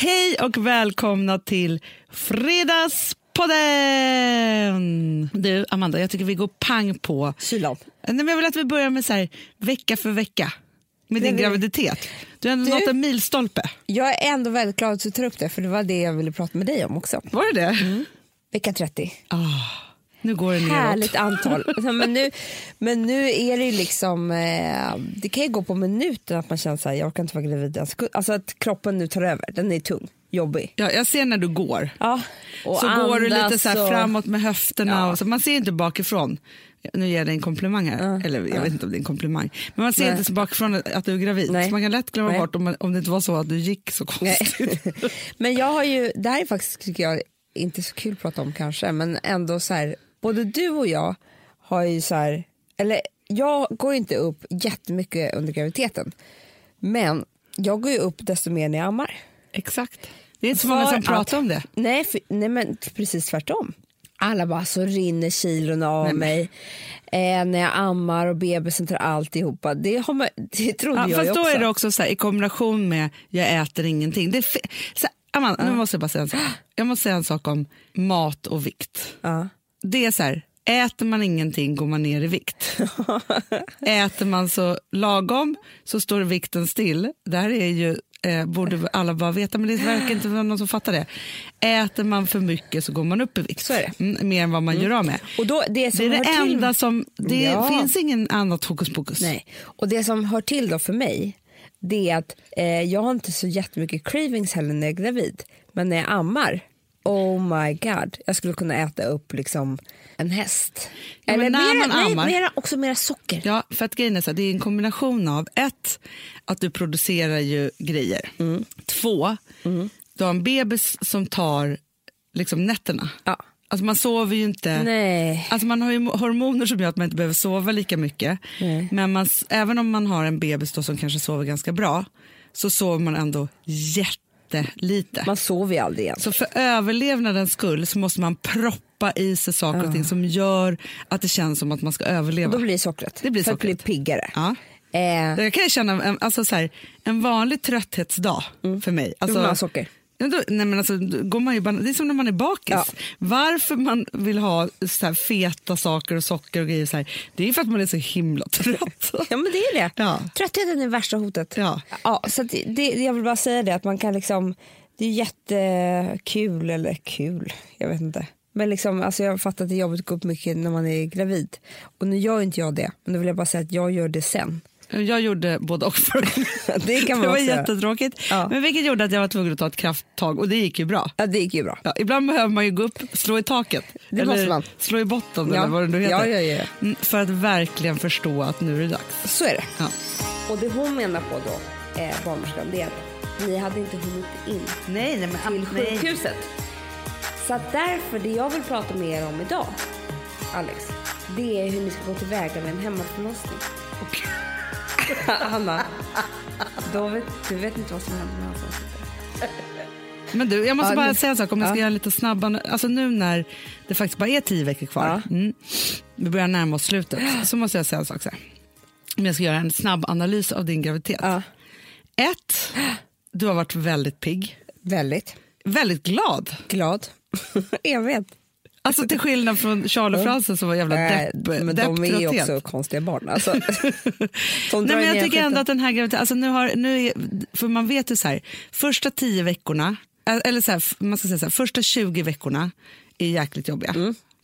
Hej och välkomna till Fredagspodden! Du, Amanda, jag tycker vi går pang på. Kylan. Nej, men jag vill att vi börjar med så här, vecka för vecka med din vi- graviditet. Du har ändå Du- nått en milstolpe. Jag är ändå väldigt glad att du tar upp det, för det var det jag ville prata med dig om också. Var det det? Vecka 30. Ah, nu går det neråt. Härligt antal. Ja, men, nu, men nu är det ju liksom, eh, det kan ju gå på minuten att man känner så här, jag orkar inte vara gravid. en sekund. Alltså att kroppen nu tar över, den är tung, jobbig. Ja, jag ser när du går. Ja, och så går du lite så här framåt med höfterna. Ja. Och så, man ser inte bakifrån. Nu ger jag dig en komplimang här. Eller jag vet inte om det är en komplimang. Men man ser Nej. inte så bakifrån att du är gravid. Nej. Så man kan lätt glömma Nej. bort om, om det inte var så att du gick så konstigt. men jag har ju, det här är faktiskt tycker jag inte så kul att prata om kanske, men ändå så här, både du och jag har ju så här, eller jag går inte upp jättemycket under graviditeten, men jag går ju upp desto mer när jag ammar. Exakt. Det är inte så många som pratar om det. Nej, för, nej men precis tvärtom. Alla bara så rinner kilona av Nej, mig eh, när jag ammar och bebisen tar alltihopa. Det, har man, det trodde Ja, jag fast ju då också. är det också så här, i kombination med jag äter ingenting. Det så Amanda, nu måste jag bara säga en sak. Jag måste säga en sak om mat och vikt. Ja. Det är så här, äter man ingenting går man ner i vikt. äter man så lagom så står vikten still. Det här är ju, eh, borde alla bara veta, men det verkar inte vara någon som fattar det. Äter man för mycket så går man upp i vikt. Så är det. Mm, mer än vad man gör av med. Och då, det Det är det hör till, enda som, det Ja. finns ingen annat hokus pokus. Nej. Och det som hör till då för mig, det är att eh, jag har inte så jättemycket cravings heller när jag är gravid. Men när jag ammar, oh my god, jag skulle kunna äta upp liksom en häst. Ja, men när mera, man ammar- nej, mera, också mera socker. Ja, för att grejen är så här, det är en kombination av ett, att du producerar ju grejer. Mm. Två, du har en bebis som tar liksom nätterna. Ja. Alltså man sover ju inte. Nej. Alltså man har ju hormoner som gör att man inte behöver sova lika mycket. Nej. Men man, även om man har en bebis då som kanske sover ganska bra så sover man ändå jättelite. Man sover ju aldrig igen. Så för överlevnadens skull så måste man proppa i sig saker och ting som gör att det känns som att man ska överleva. Då blir det sockret. Det blir för sockret. att bli piggare. Ja. Eh, Jag kan känna en, alltså så här, en vanlig trötthetsdag för mig. Alltså, socker. Ja, då, nej men alltså, går man ju, det är som när man är bakis. Ja. Varför man vill ha så här feta saker och socker och grejer så här, det är för att man är så himla trött. Ja men det är det. Ja. Tröttheten är värsta hotet. Ja. Ja, så det, det, jag vill bara säga det att man kan liksom, det är jättekul, eller kul, jag vet inte. Men liksom, alltså jag fattar att det är jobbigt att gå upp mycket när man är gravid. Och nu gör inte jag det, men då vill jag bara säga att jag gör det sen. Jag gjorde både och för Det kan man Det var också jättetråkigt. Ja. Men vilket gjorde att jag var tvungen att ta ett krafttag och det gick ju bra. Ja, det gick ju bra. Ja, ibland behöver man ju gå upp, slå i taket. Det eller måste man. slå i botten Ja. eller vad det nu heter. Ja, ja, ja. Mm, För att verkligen förstå att nu är det dags. Så är det. Ja. Och det hon menar på då, eh, barnmorskan, det är att ni hade inte hunnit in Nej, nej, men till sjukhuset. Så att därför, det jag vill prata med er om idag, Alex, det är hur ni ska gå tillväga med en hemmaförlossning. Hanna, då vet, du vet inte vad som händer med hans ansikte. Men du, jag måste Ja, bara nu- säga en sak om jag ska ja. göra lite snabba, alltså nu när det faktiskt bara är tio veckor kvar, mm, vi börjar närma oss slutet, så måste jag säga en sak så här. Om jag ska göra en snabb analys av din graviditet. Ja, Ett, du har varit väldigt pigg, väldigt väldigt glad. glad. jag vet. Alltså till skillnad från Charlie och Frances som var jävla Nej, depp, men de är ju depptrötthet. också konstiga barn. Alltså, Nej, men jag tycker ändå att den här graviditeten, alltså nu har, nu är, för man vet ju så här, första tio veckorna, eller så här, man ska säga så här, första 20 veckorna är jäkligt jobbiga.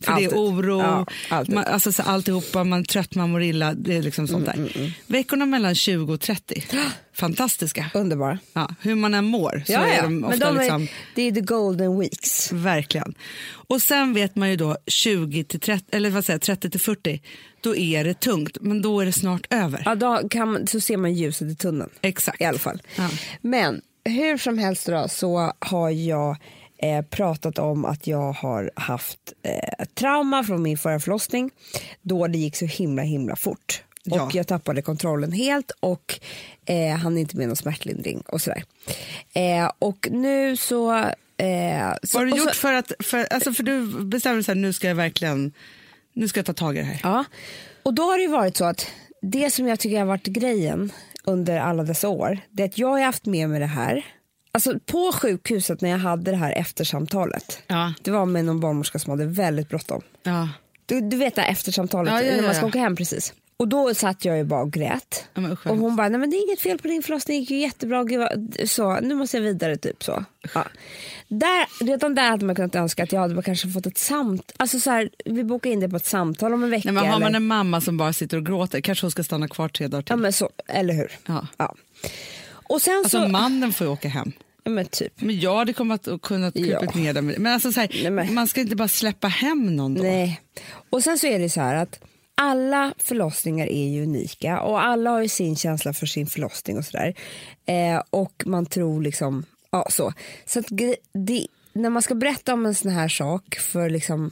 För det Mm. Alltid. är oro, Ja, alltid. man, alltså så alltihopa, man är trött, man mår illa, det är liksom sånt Mm, där. Veckorna mellan 20 och 30, fantastiska. Underbara. Ja, hur man än mår så Ja, är de ofta Men de är, liksom, det är the golden weeks. verkligen. Och sen vet man ju då 20 till 30, eller vad säger jag, 30 till 40, då är det tungt, men då är det snart över. Ja, då kan så ser man ljuset i tunneln. Exakt. I alla fall. Ja. Men hur som helst då, så har jag eh, pratat om att jag har haft eh, trauma från min förra förlossning då det gick så himla himla fort. Ja. Och jag tappade kontrollen helt och eh, hann inte med någon smärtlindring och sådär. Eh, och nu så... Eh, så Vad har du gjort så, för att, för, alltså för du bestämde så här, nu ska jag verkligen, nu ska jag ta tag i det här. Ja, och då har det varit så att det som jag tycker har varit grejen under alla dessa år, det är att jag har haft med mig det här. Alltså på sjukhuset när jag hade det här eftersamtalet. Ja. Det var med någon barnmorska som hade väldigt bråttom. Ja. Du, du vet det här eftersamtalet Ja, ja, när man ska åka hem precis. Och då satt jag ju bara och grät. Och hon bara, nej men det är inget fel på din förlossning, det gick ju jättebra. Så, nu måste jag vidare typ så. Ja. Där, redan där hade man kunnat önska att jag hade kanske fått ett samtal. Alltså så här, vi bokar in det på ett samtal om en vecka. Nej, men har man eller, en mamma som bara sitter och gråter kanske hon ska stanna kvar tre dagar till. ja, men så, eller hur? Ja. Ja. Och sen Alltså så, mannen får ju åka hem. Ja, men typ. Men jag hade kunnat och kunnat Ja. krypa ner där. med- Men alltså så här, Nej, men- man ska inte bara släppa hem någon då. Nej. Och sen så är det så här att alla förlossningar är ju unika och alla har ju sin känsla för sin förlossning och sådär. Eh, och man tror liksom, ja så. Så att det, när man ska berätta om en sån här sak för liksom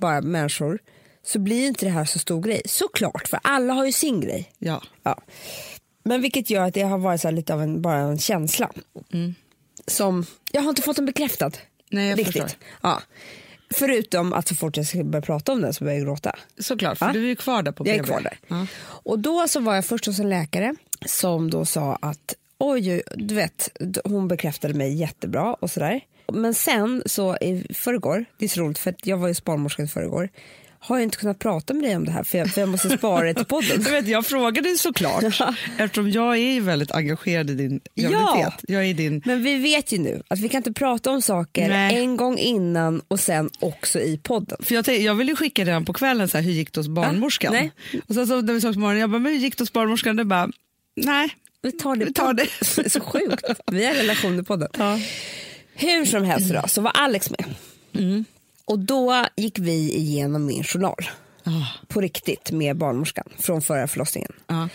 bara människor så blir inte det här så stor grej. Såklart, för alla har ju sin grej. Ja. Ja. Men vilket gör att det har varit så lite av en, bara en känsla. Som, jag har inte fått den bekräftad. Nej, jag riktigt. förstår. Ja. Förutom att så fort jag ska börja prata om den så börjar jag gråta. Såklart, för Va? du är ju kvar där på Jag är BB. kvar där. Ja. Och då så var jag först hos en läkare som då sa att oj, du vet, hon bekräftade mig jättebra och sådär. Men sen så i förrgår, det är så roligt för att jag var ju barnmorska i förrgår, har jag inte kunnat prata med dig om det här för jag, för jag måste spara det till podden. Jag, vet, jag frågade såklart, eftersom jag är väldigt engagerad i din graviditet. Jag är din... Men vi vet ju nu att vi kan inte prata om saker Nej. en gång innan och sen också i podden. För jag, tänkte, jag ville skicka redan på kvällen så här, hur gick det hos barnmorskan. nej. Och sen så när vi sågs på morgonen, jag bara, men hur gick det hos barnmorskan? Det bara, nej. Vi tar det. Vi tar det. det är så sjukt. Vi har relation i podden. Ja. Hur som helst då, så var Alex med. Mm. Och då gick vi igenom min journal. Ah, På riktigt med barnmorskan från förra förlossningen. ja.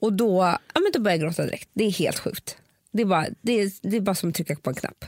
Och då, ja, men då började jag gråta direkt. Det är helt sjukt. Det är bara, det är, det är bara som att trycka på en knapp.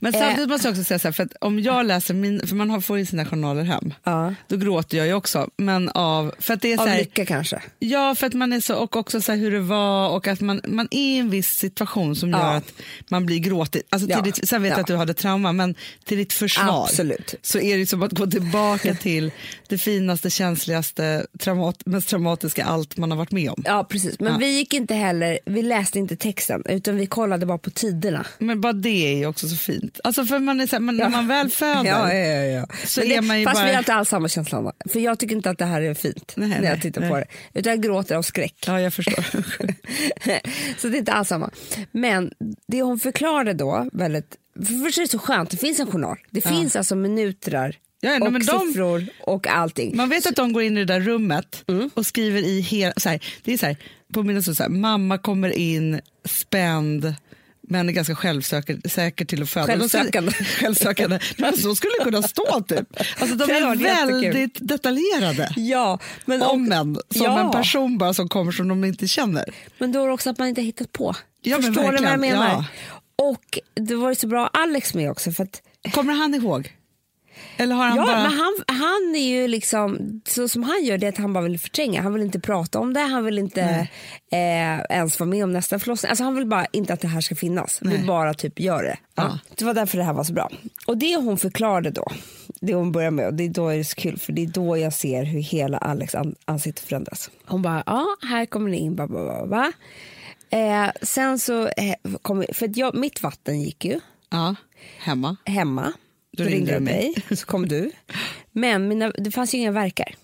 Men Eh. samtidigt måste jag också säga så här, för att om jag läser min, för man har, får ju sina journaler hem, Ja. då gråter jag ju också. Men av, för att det är så Av här, lycka kanske. Ja, för att man är så, och också så här hur det var och att man, man är i en viss situation som gör Ja. att man blir gråtig. Alltså till Ja. ditt, sen vet jag Ja. att du hade trauma, men till ditt försvar Absolut. så är det som att gå tillbaka till det finaste, känsligaste, traumat, mest traumatiska allt man har varit med om. Ja precis, men vi gick inte heller, vi läste inte texten utan vi kollade bara på tiderna. Men bara det är ju också så fint. Alltså för man är så här, men när man väl föder, Ja, ja, ja, ja. Så Men är det, man ju fast bara- vi har inte alls samma känsla. Anna. För jag tycker inte att det här är fint Nej, när nej, jag tittar nej. på det. Utan jag gråter av skräck. ja jag förstår. så det är inte alls samma. Men det hon förklarade då, väldigt, för först är det så skönt, det finns en journal. Det finns alltså minuter Ja, och men de- siffror och allting. Man vet att de går in i det där rummet Mm. och skriver i hela, så här, det är så här, på mina så här, mamma kommer in spänd men är ganska självsäker säker till att föda. Självsökande. Självsökande. Men så skulle det kunna stå typ. Alltså, de är jättekul. väldigt detaljerade. Ja, men, Om och, en, som Ja. en person bara som kommer som de inte känner. men då är det också att man inte hittat på. Ja, Förstår du vad jag menar? ja. Och det var ju så bra Alex med också. För att Kommer han ihåg? Eller har han Ja, bara... men han, han är ju liksom, så som han gör det är att han bara vill förtränga. Han vill inte prata om det, han vill inte eh, ens vara med om nästa förlossning. Alltså han vill bara inte att det här ska finnas. Han vill bara typ gör det. Ja. Ja. Det var därför det här var så bra. Och det hon förklarade då, det hon börjar med, och det är då är det så kul för det är då jag ser hur hela Alex an, ansikte förändras. Hon bara, ja här kommer det in, ba, ba, ba, ba. Eh, sen så, eh, kom, för jag, mitt vatten gick ju Ja, hemma. hemma. Då, Då ringde jag du mig. så kom du. Men mina, det fanns ju inga verkar.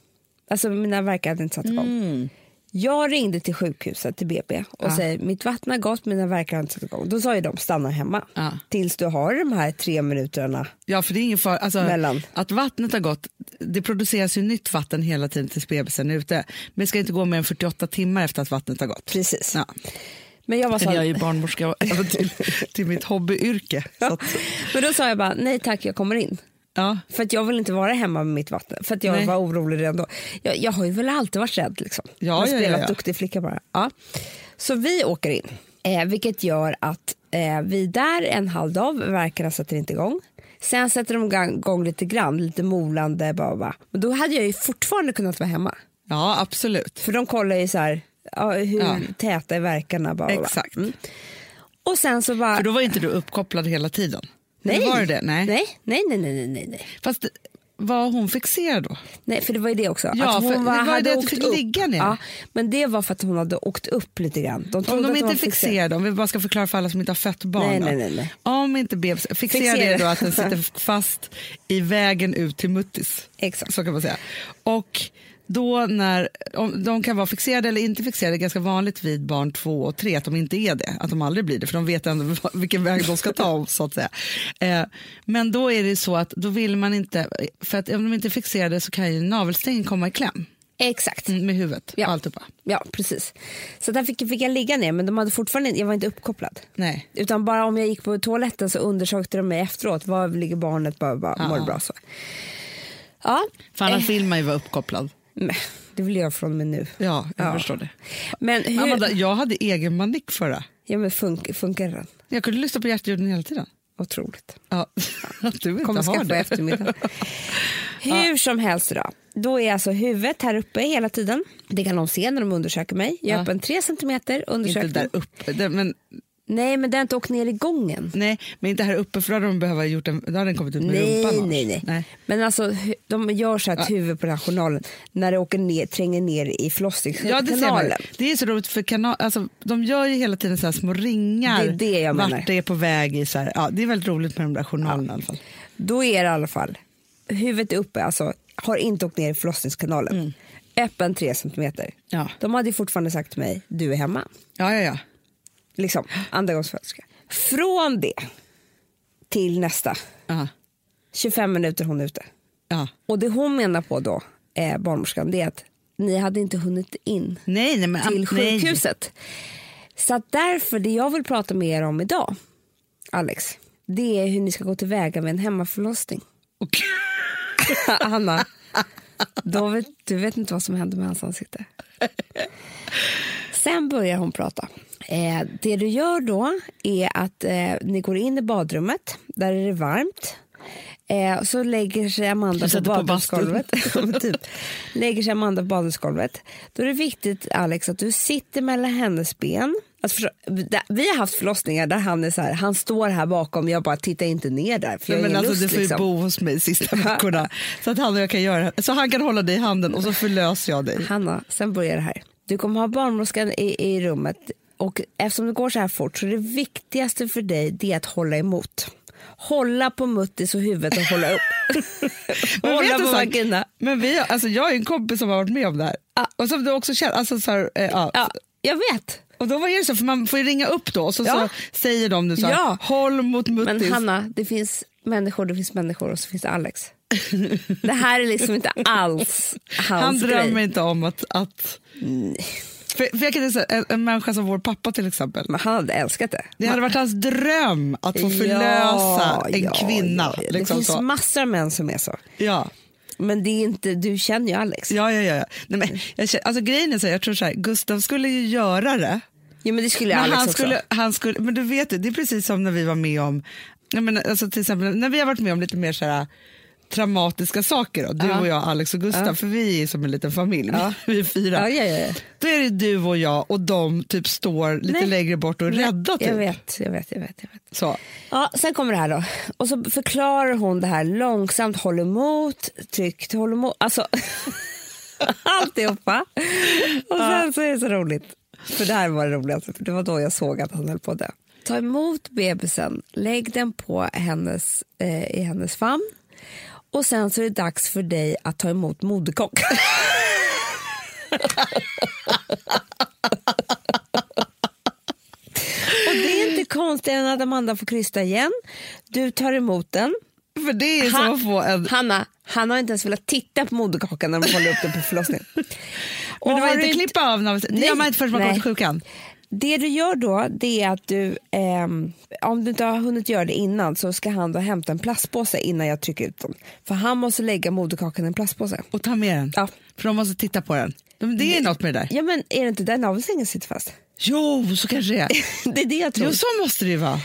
Alltså mina verkar hade inte satt igång. Mm. Jag ringde till sjukhuset, till BB och Ja. säger mitt vatten har gått, mina verkar har inte satt igång. Då sa ju de stanna hemma Ja. tills du har de här tre minuterna. Ja, för det är ingen fara. Alltså, Mellan. Att vattnet har gått, det produceras ju nytt vatten hela tiden tills bebisen är ute. Men det ska inte gå mer än 48 timmar efter att vattnet har gått. Precis. Ja. Men, jag var så, jag är ju barnmorska även till, till mitt hobbyyrke. Så att, men då sa jag bara nej tack jag kommer in. ja. För att jag vill inte vara hemma med mitt vatten. För att jag Nej. var orolig redan då. Jag, jag har ju väl alltid varit rädd liksom. Ja, jag har ja, spelat ja, duktig flicka bara. Ja. Så vi åker in. Eh, vilket gör att eh, vi är där en halv dag, verkarna sätter inte igång. Sen sätter de igång lite grann, lite molande. Bara, bara. Men då hade jag ju fortfarande kunnat vara hemma. ja, absolut. För de kollar ju så här, ja, hur Ja. täta är verkarna. Bara. Exakt. Mm. Och sen så bara... För då var inte du uppkopplad hela tiden. nej. Var du det? Nej. Nej, nej, nej, nej, nej, nej. Fast var hon fixerad då? Nej, för det var ju det också. Ja, att hon var, det var hade det åkt upp. ligga ner. Ja, men det var för att hon hade åkt upp lite grann. De Om de inte fixerade, om vi bara ska förklara för alla som inte har fött barn. Nej, nej, nej, nej. Om inte bebis, Fixerad. är då att den sitter fast i vägen ut till muttis. Exakt. Så kan man säga. Och då när, om, de kan vara fixerade eller inte fixerade, det är ganska vanligt vid barn två och tre att de inte är det, att de aldrig blir det, för de vet ändå vilken väg de ska ta. så att säga. Eh, men då är det så att då vill man inte, för att om de inte är fixerade så kan ju navelsträngen komma i kläm Exakt. med huvudet Ja. och alltihopa. Ja, precis. Så där fick, fick jag ligga ner, men de hade fortfarande, jag var inte uppkopplad. Nej. Utan bara om jag gick på toaletten så undersökte de mig efteråt. Var ligger barnet? Bara, bara, Ja. Mår det bra? Så. Ja, För annars vill man ju vara uppkopplad. Men, det vill jag från och med nu. Ja, jag Ja. förstår det. Men hur Amanda, jag hade egen manik förra. ja, men funk, funkar den? Jag kunde lyssna på hjärtljuden hela tiden. Otroligt. Ja, att du inte Kommer skaffa det. eftermiddag. Hur som helst då. Då är alltså huvudet här uppe hela tiden. Det kan de se när de undersöker mig. Jag är Ja. öppen 3 centimeter Inte undersökning. där uppe, men, Nej, men det har inte åkt ner i gången. nej, men inte här uppe för då hade de behövt gjort en, då hade den kommit ut med Nej, rumpan. nej, nej, nej. Men alltså, de gör så att huvudet på den här journalen när det åker ner, tränger ner i Ja, det ser man. Det är så roligt för kanal, alltså, de gör ju hela tiden så här små ringar Det är det jag menar. vart det är på väg i. Så här. Ja, det är väldigt roligt med de där journalerna i alla fall. Då är det i alla fall, huvudet är uppe, alltså har inte åkt ner i förlossningskanalen. Öppen 3 centimeter. Mm. Ja. De hade ju fortfarande sagt till mig, du är hemma. Ja, ja, ja. Liksom, andagångsföderska. Från det till nästa, ja. 25 minuter hon är ute. ja. Och det hon menar på då, eh, barnmorskan, det är att ni hade inte hunnit in Nej, nej, men, till nej. sjukhuset. Så att därför, det jag vill prata med er om idag, Alex, det är hur ni ska gå tillväga med en hemmaförlossning. Och, Anna, då vet, du vet inte vad som hände med hans ansikte. Sen börjar hon prata. Eh, det du gör då är att eh, ni går in i badrummet, där är det varmt. Eh, så lägger sig Amanda på badrumsgolvet. Typ. Lägger sig Amanda på badrumsgolvet. Då är det viktigt Alex att du sitter mellan hennes ben. Alltså, vi har haft förlossningar där han är så här, han står här bakom, jag bara tittar inte ner där för jag Nej, men alltså, lust. du får ju liksom. bo hos mig sista veckorna så att han och jag kan göra Så han kan hålla dig i handen och så förlöser jag dig. Hanna, sen börjar det här. Du kommer ha barnmorskan i, i rummet och eftersom det går så här fort så är det viktigaste för dig det är att hålla emot. Hålla på muttis och huvudet och hålla upp. Men hålla på vagina. men vi, alltså, jag är en kompis som har varit med om det här. Och som du också känner, alltså, så här, eh, ja. Ja, jag vet. Och då var det så, för man får ju ringa upp då och så, Ja. så säger de nu så här, Ja. håll mot muttis. Men Hanna, det finns människor, det finns människor och så finns det Alex. Det här är liksom inte alls hans Han drömmer grej. inte om att... att för, för jag kan säga, en, en människa som vår pappa till exempel. Men han hade älskat det. Det hade varit hans dröm att få förlösa Ja, en ja, kvinna. ja. Liksom det finns så. massor av män som är så. Ja. Men det är inte, du känner ju Alex. Ja, ja, ja. Nej, men, jag, känner- alltså, grejen är så här, jag tror så här, Gustav skulle ju göra det. Ja, men det skulle Men Alex han också. skulle, han skulle, men du vet, det det är precis som när vi var med om, jag menar, alltså till exempel när vi har varit med om lite mer så här traumatiska saker, då, du Ja. och jag, Alex och Gustav, för vi är som en liten familj, Ja. vi är fyra. Ja, ja, ja. Då är det du och jag och de typ står lite Nej. längre bort och rädda typ. Jag vet, jag vet, jag vet. Jag vet. Så. Ja, sen kommer det här då. Och så förklarar hon det här långsamt, håll emot, tryckt, håll emot. Alltså, alltihopa. Och sen så är det så roligt. För det här var det roligaste, för det var då jag såg att han höll på att dö. Ta emot bebisen, lägg den på hennes, eh, i hennes famn och sen så är det dags för dig att ta emot moderkock. och det är inte konstigt än att Amanda får krysta igen. Du tar emot den. För det är som Han- att få en... Hanna, han har inte ens velat titta på moderkakan när de håller upp den på förlossningen. Men det var inte klippa av naveln, det Nej. gör man inte förrän man kommer till sjukan. Det du gör då, det är att du, ehm, om du inte har hunnit göra det innan så ska han då hämta en plastpåse innan jag trycker ut den. För han måste lägga moderkakan i en plastpåse. Och ta med den, Ja. för de måste titta på den. De, det är något med det där. Ja men är det inte där navelsträngen sitter fast? Jo, så kanske det är. Det är det jag tror. Jo, så måste det ju vara.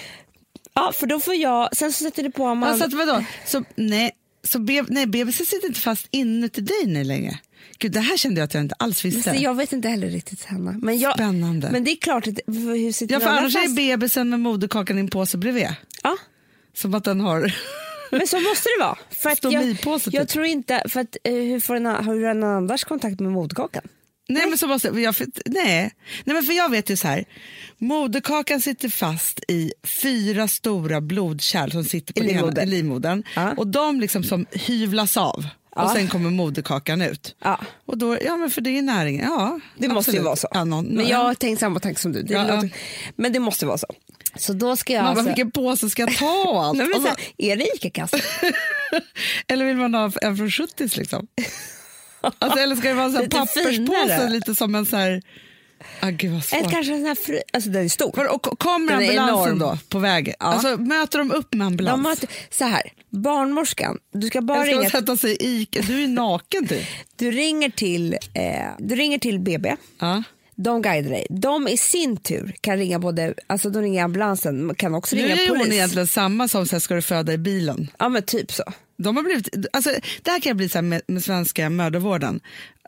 Ja för då får jag, sen så sätter du på Amanda. Alltså, vadå? Så, nej, så be, nej, bebisen sitter inte fast inuti dig nu längre. Gud, det här kände jag att jag inte alls visste. Så jag vet inte heller riktigt Hanna. Men, jag, Spännande. men det är klart, att, hur sitter ja, för den annars är fast? bebisen med moderkakan i en påse bredvid. Ja. Som att den har... Men så måste det vara. För att jag, Stomipåse, typ. jag tror inte, för att, eh, hur får en, har en Anders kontakt med moderkakan? Nej, men så måste jag, för, nej. nej, men för jag vet ju så här. Moderkakan sitter fast i fyra stora blodkärl som sitter på I livmodern. livmodern. Ja. Och de liksom som hyvlas av. Ja. Och sen kommer moderkakan ut. Ja. Och då, ja men för det är näringen. Ja, Det måste ju absolut. vara så. Ja, någon, men jag har tänkt samma tanke som du. Det låter, Men det måste vara så. Så då ska jag bara, alltså... vilken påse ska jag ta och allt? Nej, men så här, är det ICA-kassa? eller vill man ha en från 70 liksom? Alltså, eller ska det vara en Lite papperspåse, finare. lite som en så här... Ah, gud vad Eller svårt. kanske en sån här fri... Alltså den är stor. Var- Och kommer Den är ambulansen då på väg? Ja. Alltså, möter de upp med ambulans? De möter, så här, barnmorskan, du ska bara Eller ringa, sätta sig i... Du är naken typ. du ringer till, eh, du ringer till BB. Ja. De guidar dig. De i sin tur kan ringa både, alltså de ringer ambulansen, kan också Nu ringa är ju hon polis. egentligen samma som så här, ska du föda i bilen. Ja men typ så. De har blivit, alltså, det här kan jag bli så med, med svenska mödravården,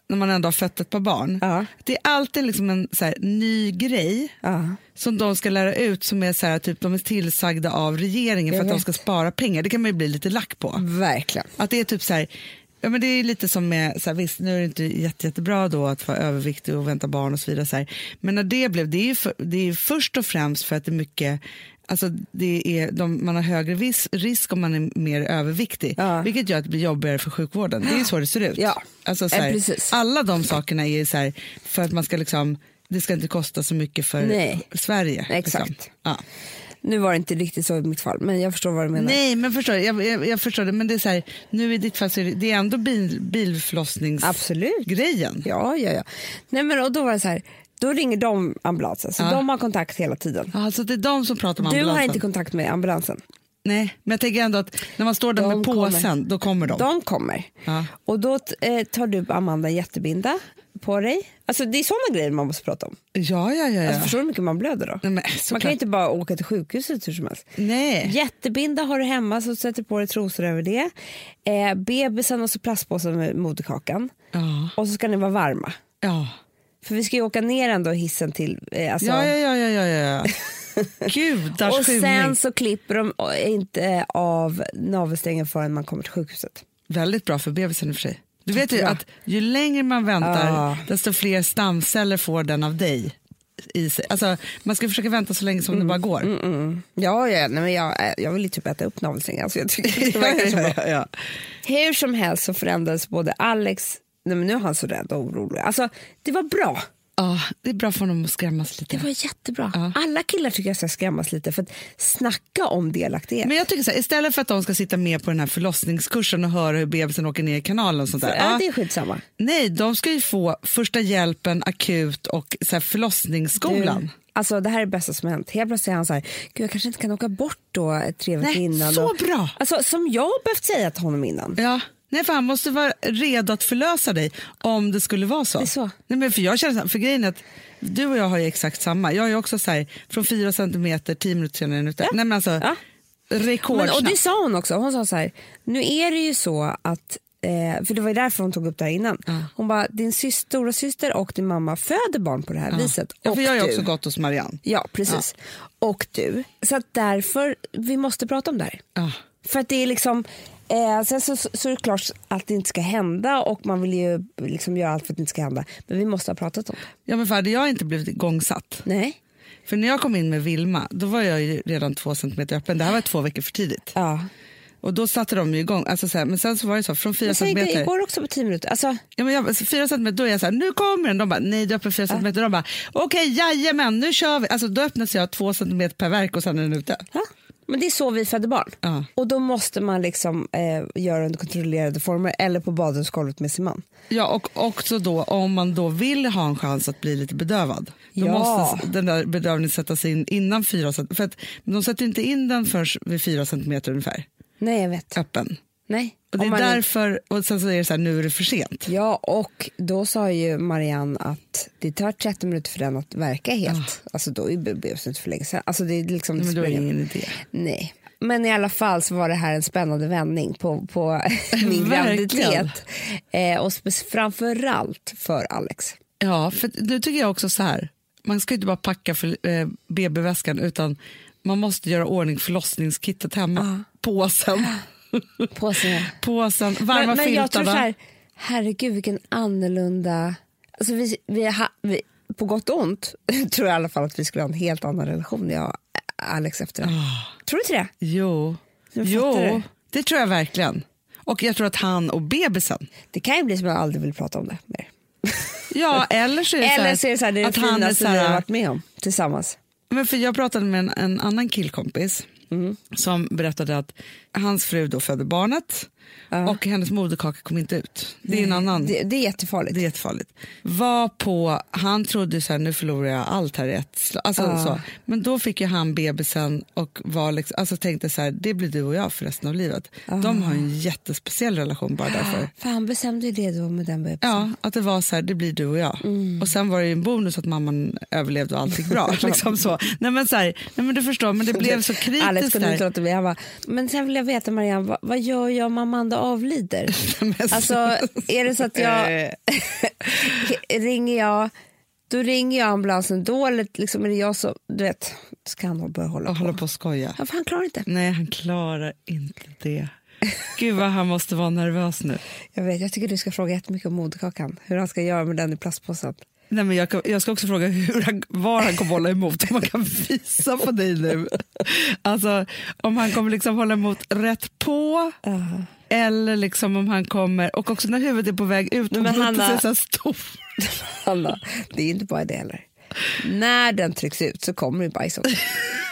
när man ändå har fött ett par barn. Ja. Det är alltid liksom en så här, ny grej Ja. som de ska lära ut som är så här, typ, de är tillsagda av regeringen för Jag att de vet. ska spara pengar. Det kan man ju bli lite lack på. Verkligen. Att det är typ så här, ja men det är lite som med, så här, visst nu är det inte jätte, jättebra då att vara överviktig och vänta barn och så vidare. Så här. Men när det blev, det är ju för, det är ju först och främst för att det är mycket Alltså det är, de, man har högre vis, risk om man är mer överviktig, Ja. vilket gör att det blir jobbigare för sjukvården. Det är ju så det ser ut. Ja. Alltså, så här, precis. alla de sakerna är så här, för att man ska liksom, det ska inte kosta så mycket för Nej. Sverige. Exakt. Liksom. Ja. Nu var det inte riktigt så i mitt fall, men jag förstår vad du menar. Nej, men förstår, jag, jag, jag förstår det. Men det är så här, nu i ditt fall så är det, det är ändå bil, bilförlossningsgrejen. Absolut. Ja, ja, ja. Nej, men och då var det så här, då ringer de ambulansen, så Ja. de har kontakt hela tiden. Alltså det är de som pratar med Du ambulansen. har inte kontakt med ambulansen. Nej, men jag tänker ändå att när man står där De med påsen, då kommer de. De kommer. Ja. Och då eh, tar du Amanda jättebinda på dig. Alltså det är sådana grejer man måste prata om. Ja, ja, ja. ja. Alltså, förstår du hur mycket man blöder då? Nej, men, Man såklart. kan ju inte bara åka till sjukhuset hur som helst. Nej. Jättebinda har du hemma så sätter på dig trosor över det. Eh, bebisen och så plastpåsen med moderkakan. Ja, Och så ska ni vara varma. ja. För vi ska ju åka ner ändå hissen till... Eh, alltså, Ja, ja, ja, ja, ja, ja. Gudars och skymning. sen så klipper de inte av navelsträngen förrän man kommer till sjukhuset. Väldigt bra för bebisen i och för sig. Du vet ju Bra. att ju längre man väntar, Ja. desto fler stamceller får den av dig. I sig. Alltså, man ska försöka vänta så länge som det bara går. Mm. Ja, ja nej, men jag, eh, jag vill ju typ äta upp navelsträngen. Alltså, jag tycker det verkar så bra. ja, ja. Hur som helst så förändrades både Alex, nej men nu är han så rädd och orolig. Alltså det var bra. Ja, det är bra för honom att skrämmas lite. Det var jättebra. Ja. Alla killar tycker jag ska skrämmas lite för att snacka om delaktighet. Men jag tycker så här, istället för att de ska sitta med på den här förlossningskursen och höra hur bebisen åker ner i kanalen och sånt där. ja, ja, det är skitsamma. Nej, de ska ju få första hjälpen, akut och så här, förlossningsskolan. Du, alltså det här är det bästa som hänt. Helt plötsligt är han så här, Gud, jag kanske inte kan åka bort då tre veckor Nej, innan. så och, bra. Alltså som jag har behövt säga till honom innan. Ja. Nej, för han måste vara redo att förlösa dig om det skulle vara så. Det är så. Nej, men för jag känner för grejen är att du och jag har ju exakt samma. Jag är också så här, från fyra centimeter, tio minuter senare är den ute. Ja. Nej, men alltså, Ja. Men, och det sa hon också. Hon sa så här, nu är det ju så att Eh, för det var ju därför hon tog upp det här innan. Hon bara, din syster, stora syster och din mamma föder barn på det här viset. Ja, och för jag har ju också gått hos Marianne. Ja, precis. Och du. Så att därför, vi måste prata om det här. Ja. För att det är liksom, eh, sen så, så är det klart att det inte ska hända och man vill ju liksom göra allt för att det inte ska hända. Men vi måste ha pratat om det. Ja, men för hade jag inte blivit igångsatt. Nej. För när jag kom in med Vilma, då var jag redan två centimeter öppen. Det här var två veckor för tidigt. Ja. Och då satte de ju igång. Alltså så här, men sen så var det så, från fyra säger det centimeter. igår också på tio minuter. Alltså, Ja, men jag, alltså, fyra centimeter, då är jag så här, nu kommer den. De bara, nej du öppnar fyra centimeter. De bara, okej, jajamän, nu kör vi. Alltså, då öppnas jag två centimeter per verk och sen är den ute. ja. Men det är så vi föder barn. Ja. Och då måste man liksom eh, göra under kontrollerade former eller på badrumsgolvet med sin man. Ja, och också då om man då vill ha en chans att bli lite bedövad. Då Ja. måste den där bedövningen sättas in innan fyra centimeter. För att, de sätter inte in den förrän vid fyra centimeter ungefär, Nej, jag vet. öppen. Nej. Och det är man därför, och sen så är det så här, nu är det för sent. Ja, och då sa ju Marianne att det tar 30 minuter för den att verka helt. Alltså då är bebisen för länge sedan. Alltså det är liksom, Men då är det ingen idé. Nej. Men i alla fall så var det här en spännande vändning på, på min graviditet. Eh, och framförallt för Alex. Ja, för nu tycker jag också så här, man ska inte bara packa för eh, BB-väskan utan man måste göra ordning förlossningskittet hemma, påsen. Påsen. Påsen, varma Men, men jag tror filtarna. så här, herregud vilken annorlunda... Alltså vi, vi, ha, vi, på gott och ont tror jag i alla fall att vi skulle ha en helt annan relation, jag och Alex efter det. Tror du inte det? Jo, jo det. det tror jag verkligen. Och jag tror att han och bebisen. Det kan ju bli som att jag aldrig vill prata om det mer. Ja, eller så är det så Eller så är det, så här, det är det att han är finaste vi har varit med om tillsammans. men för Jag pratade med en, en annan killkompis Mm. som berättade att hans fru då födde barnet och hennes moderkaka kom inte ut. Det är en annan Det, det är jättefarligt. Det är jättefarligt. Var på, han trodde så här, nu förlorar jag allt här i ett. Alltså, så. Men då fick ju han bebisen och var liksom, alltså tänkte så här, det blir du och jag för resten av livet. De har en jättespeciell relation bara därför. För han bestämde ju det då med den bebisen. Ja, att det var så här, det blir du och jag. Mm. Och sen var det ju en bonus att mamman överlevde och allt gick bra. liksom så. Nej, men så här, nej men du förstår, men det blev så kritiskt Alex kunde inte låta bli. Han bara, men sen vill jag veta Marianne, vad, vad gör jag om Amanda avlider? alltså är det så att jag Eh, ringer jag då ringer jag ambulansen då eller liksom är det jag som, du vet, ska han börja hålla och på? hålla på och skoja. Ja, han klarar inte. Nej, han klarar inte det. Gud vad han måste vara nervös nu. Jag vet, jag tycker du ska fråga jättemycket om moderkakan, hur han ska göra med den i plastpåsen. Nej, men jag, jag ska också fråga hur han, var han kommer hålla emot, om man kan visa på dig nu. Alltså om han kommer liksom hålla emot rätt på eller liksom om han kommer, och också när huvudet är på väg ut och Men Hanna- är så stor. Hanna, det är inte bara det heller. När den trycks ut så kommer det bajs också.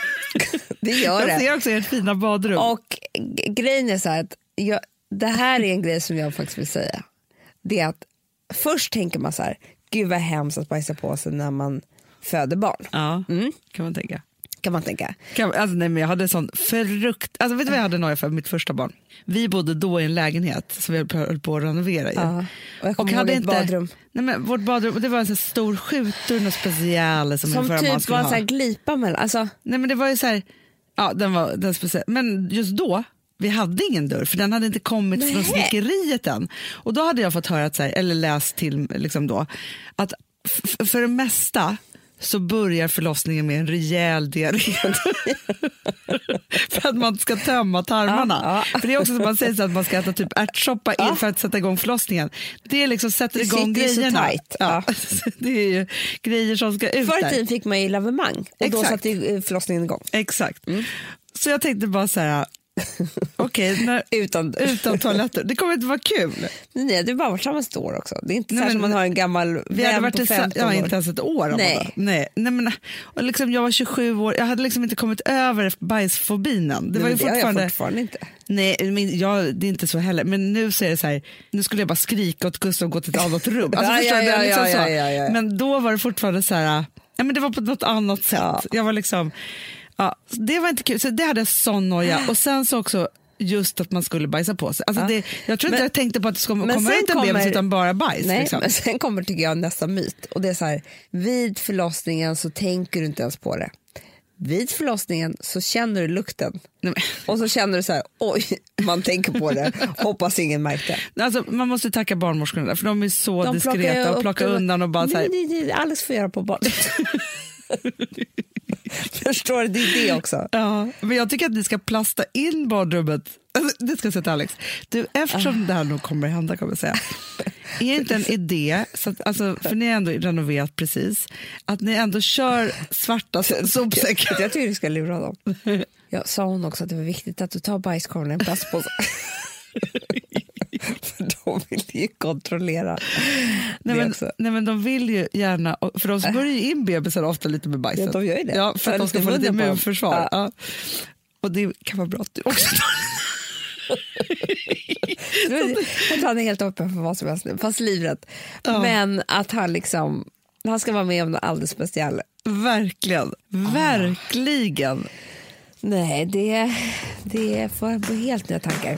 det gör Jag det. ser också ert fina badrum. Och grejen är så här att jag, det här är en grej som jag faktiskt vill säga. Det är att först tänker man så här, gud vad hemskt att bajsa på sig när man föder barn. Ja, Mm. kan man tänka. Kan man tänka. Kan, alltså, nej, men jag hade sån frukt... Alltså, vet du vad jag hade noja för mitt första barn? Vi bodde då i en lägenhet som vi höll på att renovera. i. Ja. Och jag kommer ihåg ett badrum. Nej, men vårt badrum det var en sån stor skjutdörr, något speciellt som, Som typ var en sån glipa mellan, alltså Nej men det var ju så här, ja den var den speciell. Men just då, vi hade ingen dörr för den hade inte kommit från Nej. snickeriet än. Och då hade jag fått höra, att, så här, eller läst till liksom då, att för det mesta så börjar förlossningen med en rejäl diarré. för att man ska tömma tarmarna. Ja, ja. För det är också som man säger att man ska äta typ ärtsoppa in för att sätta igång förlossningen. Det liksom sätter Det igång grejerna. Ja. det är ju grejer som ska ut förr i tiden fick man ju lavemang och då Exakt. satte ju, eh, förlossningen igång. Exakt. Så jag tänkte bara så här, okej, när- Utan, utan toaletter, det kommer inte vara kul. nej, det är bara varit samma år också. Det är inte Nej, så som man har en gammal Vi hade varit på tillsa- 15 ja, år. inte ens ett år. om Nej. Nej. Nej, men, och liksom, jag var 27 år, jag hade liksom inte kommit över bajsfobinen. Det var ju Men det har jag fortfarande... fortfarande inte. Nej, men jag, det är inte så heller. Men nu så är det så här, nu skulle jag bara skrika åt Gustav och gå till ett annat rum. Alltså, Ja, förstår ja, du? Ja, liksom ja, ja, ja, ja. Men då var det fortfarande så här, ja, men det var på något annat sätt. Ja. Jag var liksom, ja, det var inte kul. Så det hade jag sån noja. Och sen så också just att man skulle bajsa på sig. Alltså Ja. det, jag tror inte Men- jag tänkte på att det skulle komma ut en bebis utan bara bajs. Nej, liksom. men sen kommer tycker jag nästa myt. Och det är så här, vid förlossningen så tänker du inte ens på det. Vid förlossningen så känner du lukten. Nej, Och så känner du så här, oj, man tänker på det. Hoppas ingen märkte. Alltså, man måste tacka barnmorskorna där, för de är så De plockar diskreta och upp plockar undan och bara så här, Nej, nej, nej, Alex får göra på barnet. Förstår du? Det är det också. Ja, men jag tycker att ni ska plasta in badrummet. Alltså, Det ska jag säga till Alex. Du, eftersom det här nog kommer att hända, kommer jag säga. Är inte en idé, så att, alltså, för ni har ändå renoverat precis, att ni ändå kör svarta sopsäckar? Jag tycker du ska lura dem. Jag sa hon också att det var viktigt att du tar bajskorven i en plastpåse. För de vill ju kontrollera Nej men, också. nej men de vill ju gärna, för de smörjer ju in bebisar ofta lite med bajset. Ja, de gör ju det. Ja, för att Ja, de ska få lite immunförsvar. Ja. Ja. Och det kan vara bra att du också tror han är helt öppen för vad som helst nu, fast livrädd. Men att han liksom, han ska vara med om något alldeles speciellt. Verkligen, verkligen. Nej, det, det får jag på helt nya tankar.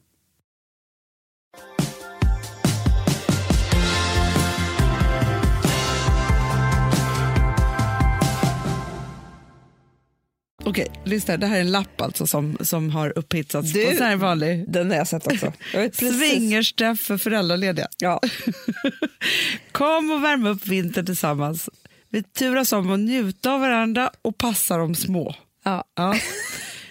Okej, lyssna. Det här är en lapp alltså som, som har upphitsats. Du, på vanlig. Den har jag sett också. Swingersträff för föräldralediga. Ja. Kom och värm upp vintern tillsammans. Vi turas om att njuta av varandra och passa de små. Ja. ja.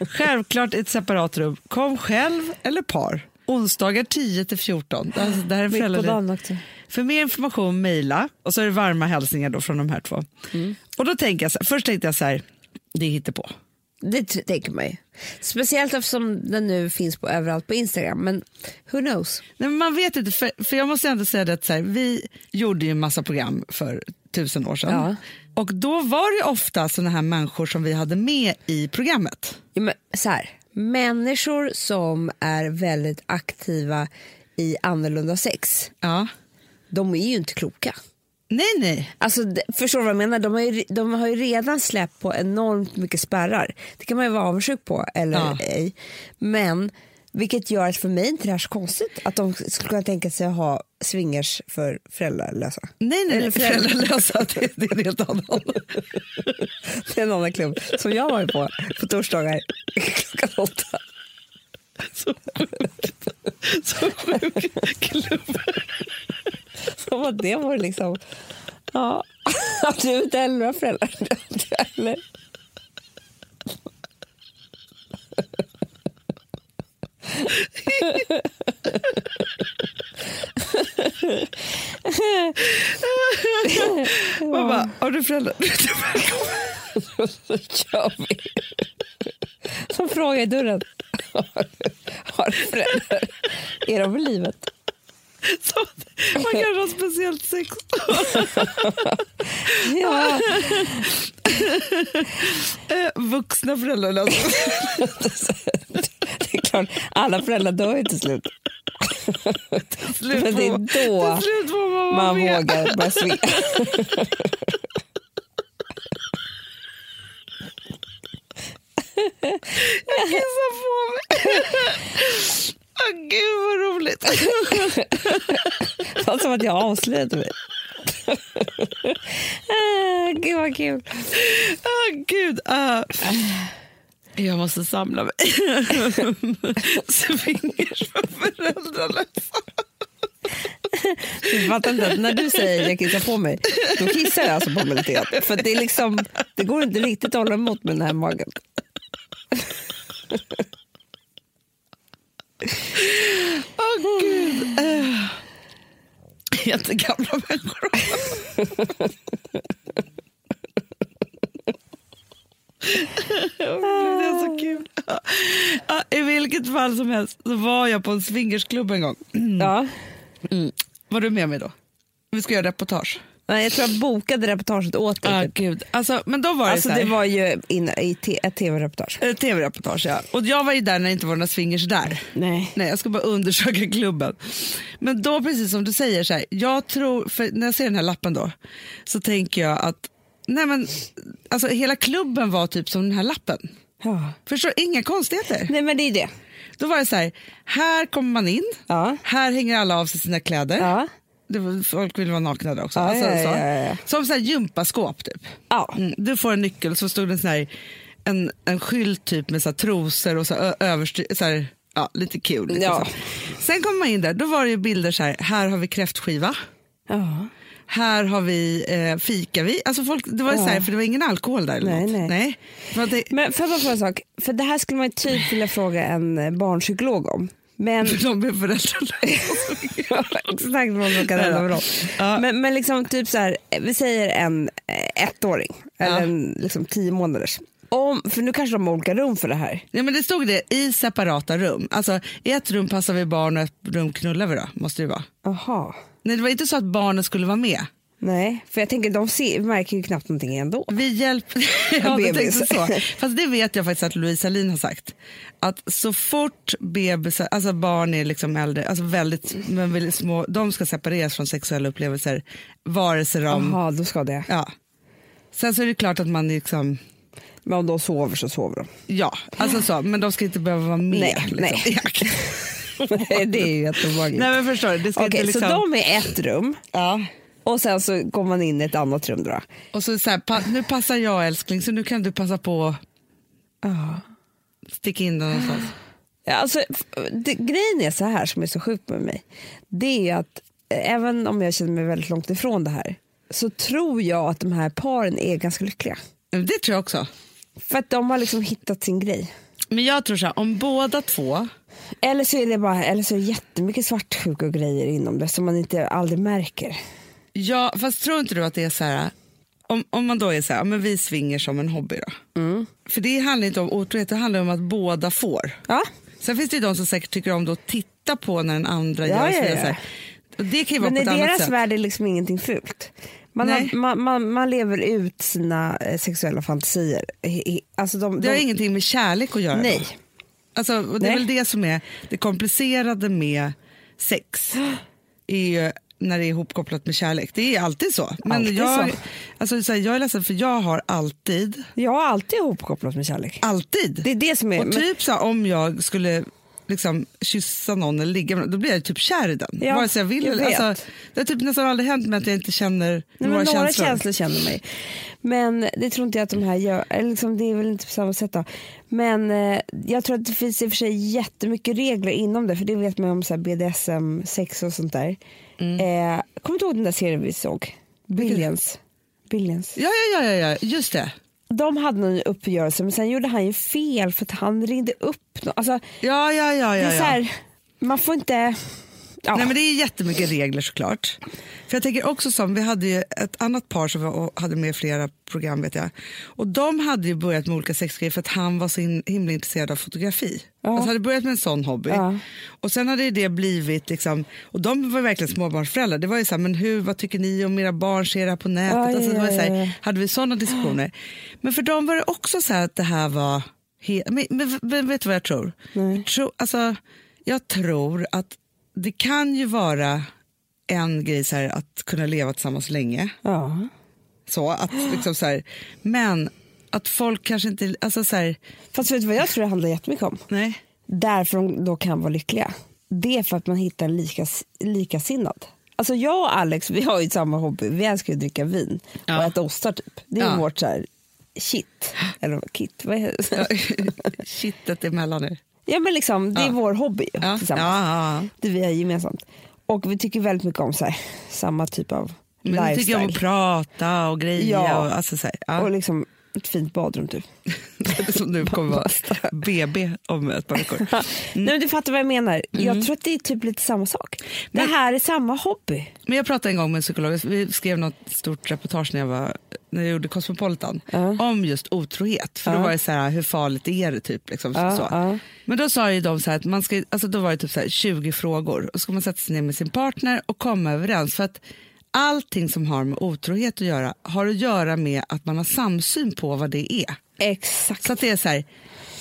Självklart ett separat rum. Kom själv eller par. Onsdagar 10 till 14. Alltså, det här är föräldralediga. För mer information mejla och så är det varma hälsningar då från de här två. Mm. Och då tänker jag så här, först tänkte jag så här, det är på. Det tänker man ju. Speciellt eftersom den nu finns på överallt på Instagram. Men who knows? Nej, men man vet inte, för, för jag måste ändå säga det att så här, vi gjorde ju en massa program för tusen år sedan. Ja. Och då var det ofta såna här människor som vi hade med i programmet. Ja, men, så här, människor som är väldigt aktiva i annorlunda sex, Ja. de är ju inte kloka. Nej, nej. Alltså, förstår du vad jag menar? De har, ju, de har ju redan släppt på enormt mycket spärrar. Det kan man ju vara avundsjuk på eller Ja. ej. Men vilket gör att för mig inte det här så konstigt att de skulle kunna tänka sig att ha swingers för föräldralösa. Nej, nej, Eller föräldralösa, det, det är en helt annan. Det är en annan klubb som jag var på på torsdagar klockan åtta. Så sjukt. Så sjuk klubb. Som att det var liksom... Ja, att du inte heller har föräldrar. Eller? Man bara, har du föräldrar? Så kör vi. Som frågar i dörren. Har, har du föräldrar? Är de i livet? Så, man kanske har speciellt sex. Ja, Eh, Vuxna föräldralösa. det är klart. Alla föräldrar dör ju till slut. Slut Men det är då till slut man, man vågar börja svinga. Jag kissar på mig. Åh gud vad roligt. Var som att jag avslöjade mig. Ah, Gud vad kul. Åh gud. ah. Jag måste samla mig. Swingers för föräldralösa. Du fattar inte att när du säger jag kissar på mig, då kissar jag alltså på mig lite grann. För det, är liksom, det går inte riktigt att hålla emot med den här magen. Åh gud. Uh. Jättegamla människor. det är så kul. Ja, I vilket fall som helst så var jag på en swingersklubb en gång. Ja. Var du med mig då? Vi ska göra reportage. Nej, jag tror jag bokade reportaget åt dig. Ah, typ. gud. Alltså, men då var det Alltså så här, det var ju in, i te, ett tv-reportage. eh, tv-reportage. Ja. Och jag var ju där när det inte var några swingers där. Nej. Nej, jag ska bara undersöka klubben. Men då, precis som du säger, så här, jag tror, för när jag ser den här lappen då, så tänker jag att nej men, alltså, hela klubben var typ som den här lappen. Ja. Förstår Inga konstigheter. Nej men det är det. Då var det så här, här kommer man in, Ja. här hänger alla av sig sina kläder. Ja. Var, folk vill vara nakna där också. Ja, Alltså, ja, så. ja, ja. Som så här gympaskåp typ. Ja. Mm, du får en nyckel så stod det en, sån här, en, en skylt typ med så här, trosor och så ö- överstyr, så här, ja, lite kul. Lite Ja. så. Sen kom man in där, då var det ju bilder så här, här har vi kräftskiva. Ja. Här har vi eh, fika. Vi, alltså folk, det var Ja. så här, för det var ingen alkohol där. Eller Nej, något. nej. nej. För att det, Men jag bara en sak? För det här skulle man ju typ vilja fråga en eh, barnpsykolog om. Men de är föräldrarna. exakt vad som kan hända med dem. Ja. Men, men liksom typ så här, vi säger en eh, ettåring eller Ja. en liksom tio månaders. Om, för nu kanske de har olika rum för det här. Ja, men det stod det i separata rum. Alltså, I ett rum passar vi barn och ett rum knullar vi då. Måste det vara. Jaha. Nej, det var inte så att barnen skulle vara med. Nej, för jag tänker de ser, märker ju knappt någonting ändå. Vi hjälper... ja, Bebis. tänkte så. Fast det vet jag faktiskt att Louise Hallin har sagt. Att så fort bebisar, alltså barn är liksom äldre, alltså väldigt, men väldigt små, de ska separeras från sexuella upplevelser. Vare sig de... Jaha, då ska det. Ja. Sen så är det klart att man liksom, Men om de sover så sover de. ja, alltså så, men de ska inte behöva vara med. Nej, liksom. nej. Ja. det är ju jätteobehagligt. nej men förstår du, det ska inte liksom... så de är ett rum Ja. Och sen så går man in i ett annat rum då? Och så, så här, pa, nu passar jag älskling så nu kan du passa på att sticka in den någonstans. Ja, alltså, det, grejen är så här som är så sjukt med mig. Det är att eh, även om jag känner mig väldigt långt ifrån det här så tror jag att de här paren är ganska lyckliga. Det tror jag också. För att de har liksom hittat sin grej. Men jag tror så här, om båda två Eller så är det bara eller så är det jättemycket svartsjuka och grejer inom det som man inte aldrig märker. Ja, fast tror inte du att det är så här om, om man då är så här, men vi svinger som en hobby då. Mm. För det handlar inte om otrohet, det handlar om att båda får. Ja, Sen finns det ju de som säkert tycker om då att titta på när den andra Ja, gör ja, ja. så här. Och det kan ju vara men i på ett annat deras sätt. värld är liksom ingenting fult. Man, har, man, man, man lever ut sina eh, sexuella fantasier. I- i- Alltså de, Det har de, ingenting med kärlek att göra. då. nej, Alltså, och det är Nej. väl det som är det komplicerade med sex. är ju när det är ihopkopplat med kärlek. Det är alltid så. Men Alltid jag, så. Alltså, så här, jag är ledsen för jag har alltid, jag har alltid ihopkopplat med kärlek. alltid. Det är det som är... och men- typ så här, om jag skulle liksom kyssa någon eller ligga med någon, då blir jag typ kär i den. Ja, Vare sig jag vill jag eller- alltså, Det har typ nästan aldrig hänt med att jag inte känner Nej, några, men några känslor. känslor. känner mig. Men det tror inte jag att de här gör. Eller liksom, det är väl inte på samma sätt då. Men eh, jag tror att det finns i och för sig jättemycket regler inom det. För det vet man om så här BDSM, sex och sånt där. Mm. Eh, kommer du ihåg den där serien vi såg? Billions. Billions. Ja, ja, ja, ja, just det. De hade någon uppgörelse men sen gjorde han ju fel för att han ringde upp någon. Alltså, Ja, ja, ja, det ja, är så här, man får inte... Ja. Nej, men det är jättemycket regler såklart. För jag tänker också som, vi hade ju ett annat par som var, hade med flera program vet jag. Och de hade ju börjat med olika sexgrejer för att han var så in, himla intresserad av fotografi. Ja. Alltså hade börjat med en sån hobby. Ja. Och sen hade det blivit liksom, och de var verkligen småbarnsföräldrar. Det var ju så här, men hur, vad tycker ni om era barn ser det här på nätet? Ja, alltså, det var så här, hade vi sådana diskussioner. Men för dem var det också så här att det här var, men, men, men vet du vad jag tror? Jag tror, alltså, jag tror att det kan ju vara en grej så här, att kunna leva tillsammans länge. Ja. Så, att, liksom, så här, men att folk kanske inte... Alltså, så här, Fast vet du vad jag tror det handlar jättemycket om? nej. därför de då kan vara lyckliga. Det är för att man hittar en lika, likasinnad. Alltså jag och Alex vi har ju samma hobby. Vi älskar ju att dricka vin Ja. och äta ostar typ. Det är Ja. vårt så här shit. Eller kit. Vad är det? Kittet emellan er. Ja men liksom det är Ja. vår hobby Ja, tillsammans. ja. Det vi har gemensamt. Och vi tycker väldigt mycket om så här, samma typ av Men ni tycker om lifestyle. att prata och grejer. Och, alltså, så här. Och liksom ett fint badrum typ. Som nu kommer vara BB om ett par veckor. Nej, men du fattar vad jag menar. Mm. Jag tror att det är typ lite samma sak. Det Men- här är samma hobby. Men jag pratade en gång med en psykolog, vi skrev något stort reportage när jag, var, när jag gjorde Cosmopolitan Ja. om just otrohet. För då Ja. var det så här, hur farligt är det? Typ, liksom, Ja, så. Men då sa ju de så här att man ska, alltså då var det typ så här 20 frågor och så ska man sätta sig ner med sin partner och komma överens. För att allting som har med otrohet att göra har att göra med att man har samsyn på vad det är. Exakt. Så det är så här,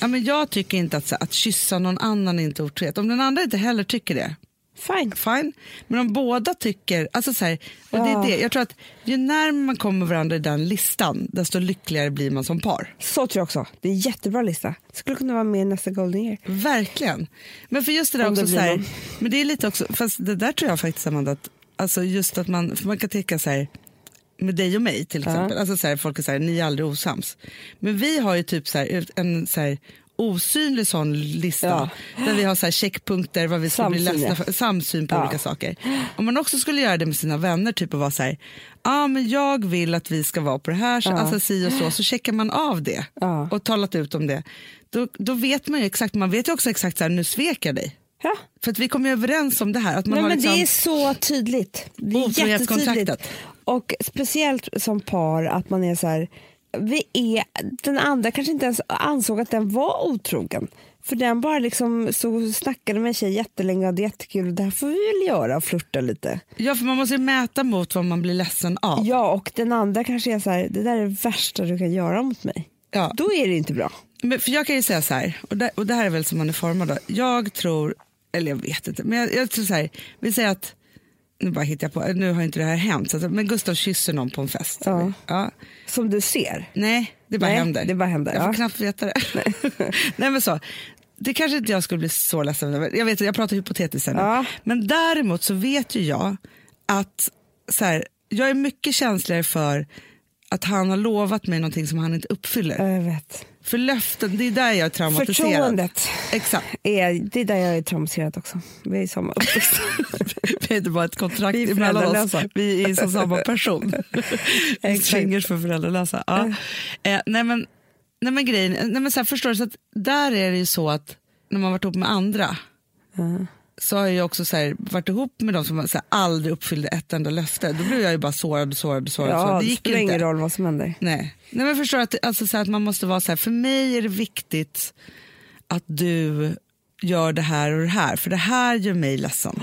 ja, men jag tycker inte att, så, att kyssa någon annan är inte otrohet. Om den andra inte heller tycker det, Fine. fine. Men om båda tycker, alltså så här, och det Ja. är det. Jag tror att ju närmare man kommer varandra i den listan, desto lyckligare blir man som par. Så tror jag också. Det är en jättebra lista. Skulle kunna vara med i nästa Golden Year. Verkligen. Men för just det där Om det också blir så här, men det är lite också, fast det där tror jag faktiskt Amanda, att alltså just att man, för man kan tänka så här, med dig och mig till exempel, alltså så här, folk är så här, ni är aldrig osams. Men vi har ju typ så här, en så här, osynlig sån lista Ja. där vi har så checkpunkter vad vi ska bli ledsna för, samsyn på Ja. olika saker. Om man också skulle göra det med sina vänner, typ och vara så här, ah, men jag vill att vi ska vara på det här, så, Ja. alltså si och så, så checkar man av det Ja. och talat ut om det. Då, då vet man ju exakt, man vet ju också exakt så här, nu svek jag dig. Ja. För att vi kom ju överens om det här. Att man Nej, har men liksom, Det är så tydligt. Det är jättetydligt. Och speciellt som par att man är så här, vi är, den andra kanske inte ens ansåg att den var otrogen. För den bara liksom så snackade med en tjej jättelänge och hade jättekul. Det här får vi väl göra och flirta lite. Ja, för man måste ju mäta mot vad man blir ledsen av. Ja, och den andra kanske är så här, det där är det värsta du kan göra mot mig. Ja. Då är det inte bra. Men, för jag kan ju säga så här, och det, och det här är väl som man är formad då. Jag tror, eller jag vet inte, men jag, jag tror så här, vi säger att, nu bara hittar jag på, nu har inte det här hänt, så men Gustav kysser någon på en fest. Ja. Ja. Som du ser. Nej, det bara Nej, händer. det bara händer, Jag får ja. knappt veta det. Nej. men så. Det kanske inte jag skulle bli så ledsen över. Jag vet, jag pratar hypotetiskt här nu. Ja. Men däremot så vet ju jag att så här, jag är mycket känsligare för att han har lovat mig någonting som han inte uppfyller. Jag vet. För löften, det är där jag är traumatiserad. Förtroendet. Exakt. Är, det är där jag är traumatiserad också. Vi är samma. Vi är inte bara ett kontrakt Vi emellan oss, vi är som samma person. Swingers för föräldralösa. Ja. Eh, nej, men, nej men grejen, nej men så här, förstår du, så att där är det ju så att när man varit ihop med andra så har jag också så här, varit ihop med de som så här, aldrig uppfyllde ett enda löfte. Då blev jag ju bara sårad och sårad och sårad. Ja, så det, gick spelar ingen roll vad som händer. Nej. Nej men förstår att, alltså, så här, att man måste vara så här, för mig är det viktigt att du gör det här och det här, för det här gör mig ledsen.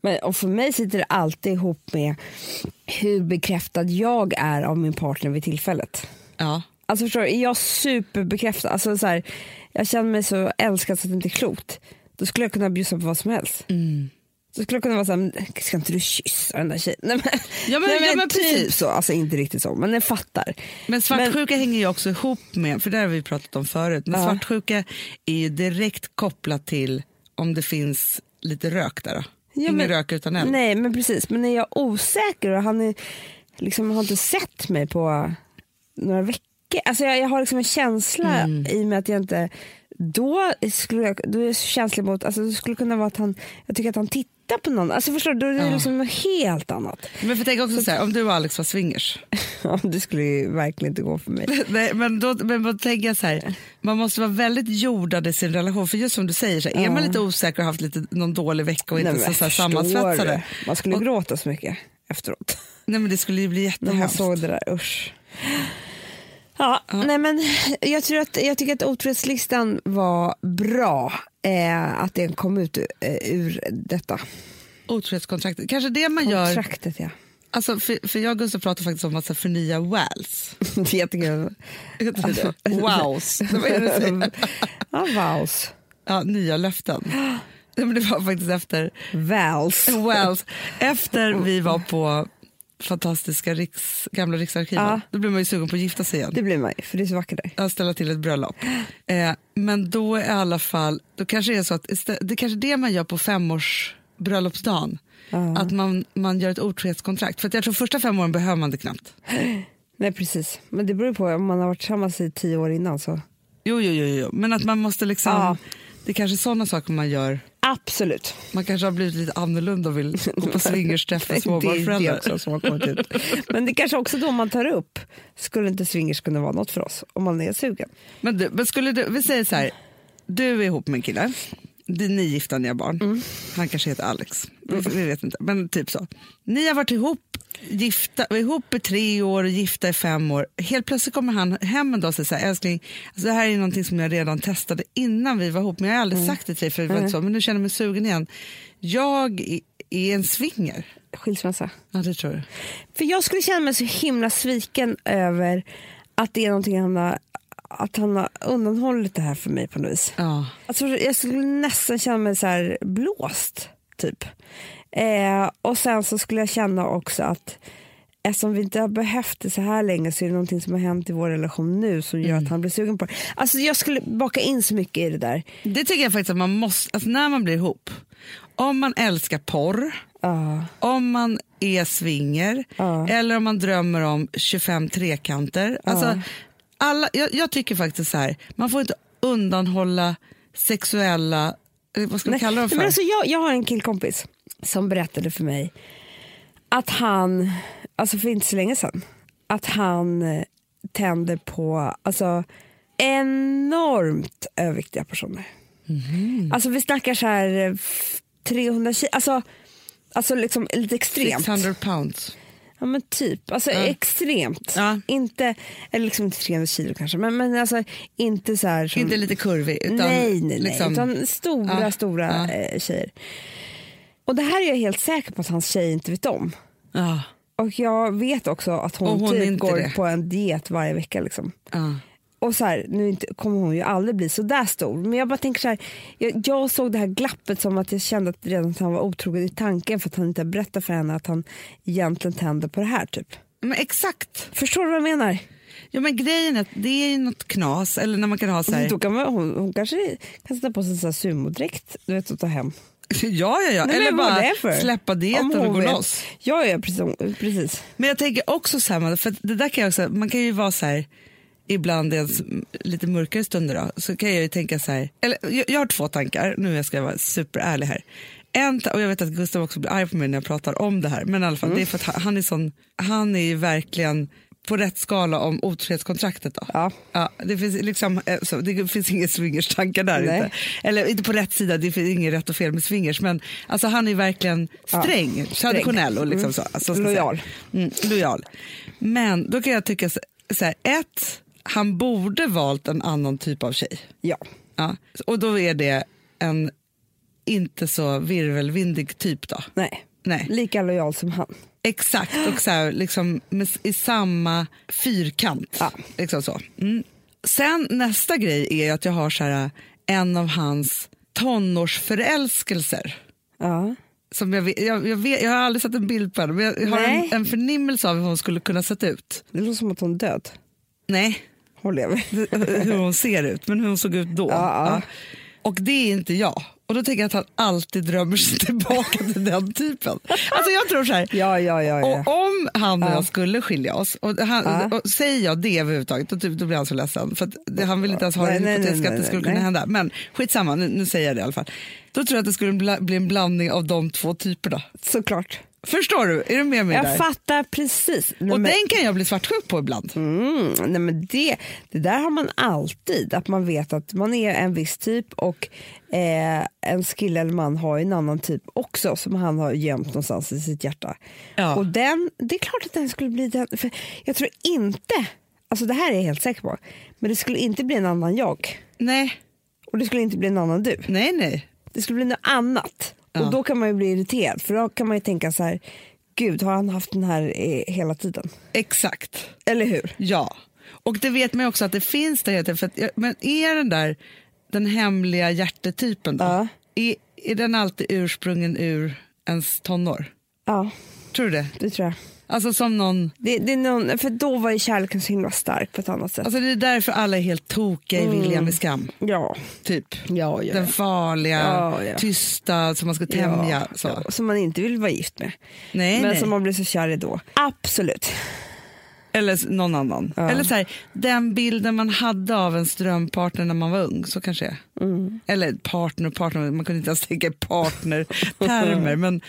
Men, och för mig sitter det alltid ihop med hur bekräftad jag är av min partner vid tillfället. Ja. Alltså förstår du, är jag superbekräftad, alltså så här, jag känner mig så älskad så att det inte är klokt. Då skulle jag kunna bjussa på vad som helst. Mm. Så skulle jag kunna vara så här, ska inte du kyssa den där tjejen? Nej, men, Ja, men- nej, ja, men typ precis. så, alltså inte riktigt så, men jag fattar. Men svartsjuka hänger ju också ihop med, för det har vi pratat om förut, men Ja. svartsjuka är ju direkt kopplat till om det finns lite rök där. Då. Ja, Ingen men- rök utan eld. Nej men precis, men är jag osäker och han är, liksom, har inte sett mig på några veckor. Alltså jag, jag har liksom en känsla Mm. i och med att jag inte, då skulle jag, då är jag så känslig mot, alltså det skulle kunna vara att han, jag tycker att han tittar på någon, alltså förstår du, då är det Ja. liksom något helt annat. Men för tänk också så här, om du och Alex var swingers. Ja, det skulle ju verkligen inte gå för mig. Nej, men då, men då tänker jag så här, man måste vara väldigt jordad i sin relation. För just som du säger, så här, är man lite osäker och haft lite, någon dålig vecka och inte Nej, så, så här, sammansvetsade. Man skulle Och- gråta så mycket efteråt. Nej men det skulle ju bli När man jättehemskt. såg det där, usch. Ja, Nej, men jag, tror att, jag tycker att otrohetslistan var bra, eh, att den kom ut eh, ur detta. Otrohetskontraktet. Kanske det man gör, Kontraktet ja. alltså, för, för jag och Gustav pratar faktiskt om att förnya WALS. Jättekul. Wows. Vad är det du säger? Ja, vows. Ja, nya löften. Det var faktiskt efter, Vals. WALS, efter vi var på fantastiska riks, gamla Riksarkivet. Ja. Då blev man ju sugen på att gifta sig igen. Det blir man ju, för det är så vackert där. att ställa till ett bröllop. Eh, men då är i alla fall, då kanske det är så att det är kanske det man gör på femårs bröllopsdagen. Att man, man gör ett otrohetskontrakt. För jag tror första fem åren behöver man det knappt. Nej precis, men det beror på om man har varit tillsammans i tio år innan så. Jo, jo, jo, jo. men att man måste liksom, Ja. det är kanske sådana saker man gör. Absolut. Man kanske har blivit lite annorlunda och vill gå på swingersträff småbarnsföräldrar. också som har kommit ut. Men det kanske också då man tar upp, skulle inte swingers kunna vara något för oss om man är sugen? Men, du, men skulle du, vi säger så här, du är ihop med en kille, det är ni gifta, ni har barn. Mm. Han kanske heter Alex, vi, vi vet inte, men typ så. Ni har varit ihop, gifta, ihop i tre år och gifta i fem år. Helt plötsligt kommer han hem en dag och säger så här, älskling, alltså det här är någonting som jag redan testade innan vi var ihop, men jag har aldrig Mm. sagt det till dig för det var inte så, men nu känner jag mig sugen igen. Jag är- är en swinger. Skilsmässa. Ja, det tror jag. För jag skulle känna mig så himla sviken över att det är någonting han har, att han har undanhållit det här för mig på något vis. Ja. Alltså, jag skulle nästan känna mig så här blåst, typ. Eh, och sen så skulle jag känna också att eftersom vi inte har behövt det så här länge så är det någonting som har hänt i vår relation nu som gör att han blir sugen på det. Alltså jag skulle baka in så mycket i det där. Det tycker jag faktiskt att man måste, alltså när man blir ihop, om man älskar porr, Ja. om man är swinger Ja. eller om man drömmer om 25 trekanter. Alltså, alla, jag, jag tycker faktiskt så här, man får inte undanhålla sexuella, eh, vad ska man kalla dem för? Men alltså jag, jag har en killkompis som berättade för mig att han, alltså för inte så länge sedan, att han eh, tänder på alltså, enormt överviktiga personer. Mhm. Alltså vi snackar så här eh, f- 300 kilo, alltså, alltså liksom lite extremt. 600 pounds. Ja men typ, alltså extremt. Ja. Inte, eller liksom inte 300 kilo kanske, men, men alltså inte så här som, Inte lite kurvig utan nej, nej, nej. liksom, Utan stora, Ja, stora ja. Eh, tjejer. Och det här är jag helt säker på att hans tjej inte vet om. ja, Och jag vet också att hon, hon typ går det. på en diet varje vecka. Liksom. Och så här, nu inte, kommer hon ju aldrig bli så där stor. Men jag bara tänker så här, jag, jag såg det här glappet som att jag kände att redan att han var otrogen i tanken för att han inte berättade för henne att han egentligen tänder på det här. typ. Men exakt. Förstår du vad jag menar? Ja, men grejen är att det är ju något knas, eller när man kan ha så här, Då kan man, hon, hon kanske kan sätta på sig en sumodräkt du vet, och ta hem. ja, ja, ja. Nej, eller bara whatever. släppa dieten och gå vet. loss. Ja, ja precis. precis. Men jag tänker också så här, för det där kan jag också, man kan ju vara så här, ibland i ens lite mörkare stunder då, så kan jag ju tänka så här, eller jag, jag har två tankar, nu ska jag vara superärlig här. En, och jag vet att Gustav också blir arg på mig när jag pratar om det här, men i alla fall, det är för att han, är sån, han är ju verkligen på rätt skala om otrohetskontraktet då? Ja. Ja, det, finns liksom, eh, så, det finns swingerstankar där Nej. inte. Eller inte på rätt sida, det finns inget rätt och fel med swingers. Men alltså, han är verkligen sträng, traditionell och liksom så. Alltså. Lojal. Mm, lojal. Men då kan jag tycka så, så här, ett, han borde valt en annan typ av tjej. Ja. Ja. Och då är det en inte så virvelvindig typ då. Nej. Nej. Lika lojal som han. Exakt, och så här, liksom, med, i samma fyrkant. Ja. Liksom så. Mm. Sen nästa grej är att jag har så här, en av hans tonårsförälskelser. Ja. Som jag, jag, jag, vet, jag har aldrig sett en bild på henne, men jag har en, en förnimmelse av hur hon skulle kunna sett ut. Det låter som att hon är död. Nej, Hon lever. hur hon ser ut, men hur hon såg ut då. Ja, ja. Och det är inte jag. Och då tänker jag att han alltid drömmer sig tillbaka till den typen. Alltså jag tror så här, Ja, ja, ja. ja. Och om han och Ja. jag skulle skilja oss, och, han, och säger jag det överhuvudtaget, då, typ, då blir han så ledsen. För det, han vill inte ens ha Nej, det hypotetiska att det skulle nej. kunna hända. Men skitsamma, nu, nu säger jag det i alla fall. Då tror jag att det skulle bli, bli en blandning av de två typerna. Såklart. Förstår du? Är du med mig Jag där? fattar precis. Nej, Och men, den kan jag bli svartsjuk på ibland. mm, nej, men det, det där har man alltid. Att man vet att man är en viss typ och eh, en kille eller man har en annan typ också som han har gömt någonstans i sitt hjärta. Ja. Och den, det är klart att den skulle bli den. För jag tror inte, alltså det här är jag helt säker på, men det skulle inte bli en annan jag. Nej, Och det skulle inte bli en annan du. nej, nej. Det skulle bli något annat. Ja. Och då kan man ju bli irriterad för då kan man ju tänka så här, gud har han haft den här eh, hela tiden? Exakt. Eller hur? Ja. Och det vet man ju också att det finns där. För att, men är den där den hemliga hjärtetypen då? Ja. Är, är den alltid ursprungen ur ens tonår? Ja, Tror du det? det tror jag. Alltså som någon... Det, det är någon, för då var ju kärleken så himla stark på ett annat sätt. Alltså det är därför alla är helt tokiga i William med skam. ja. Typ. Ja, ja, Den farliga, Ja, ja. tysta som man ska tämja. så. ja, som man inte vill vara gift med. Nej, men nej. som man blir så kär i då. Absolut. Eller någon annan. Ja. Eller så här, den bilden man hade av en drömpartner när man var ung. Så kanske. Mm. Eller partner, partner, man kunde inte ens tänka i partnertermer. men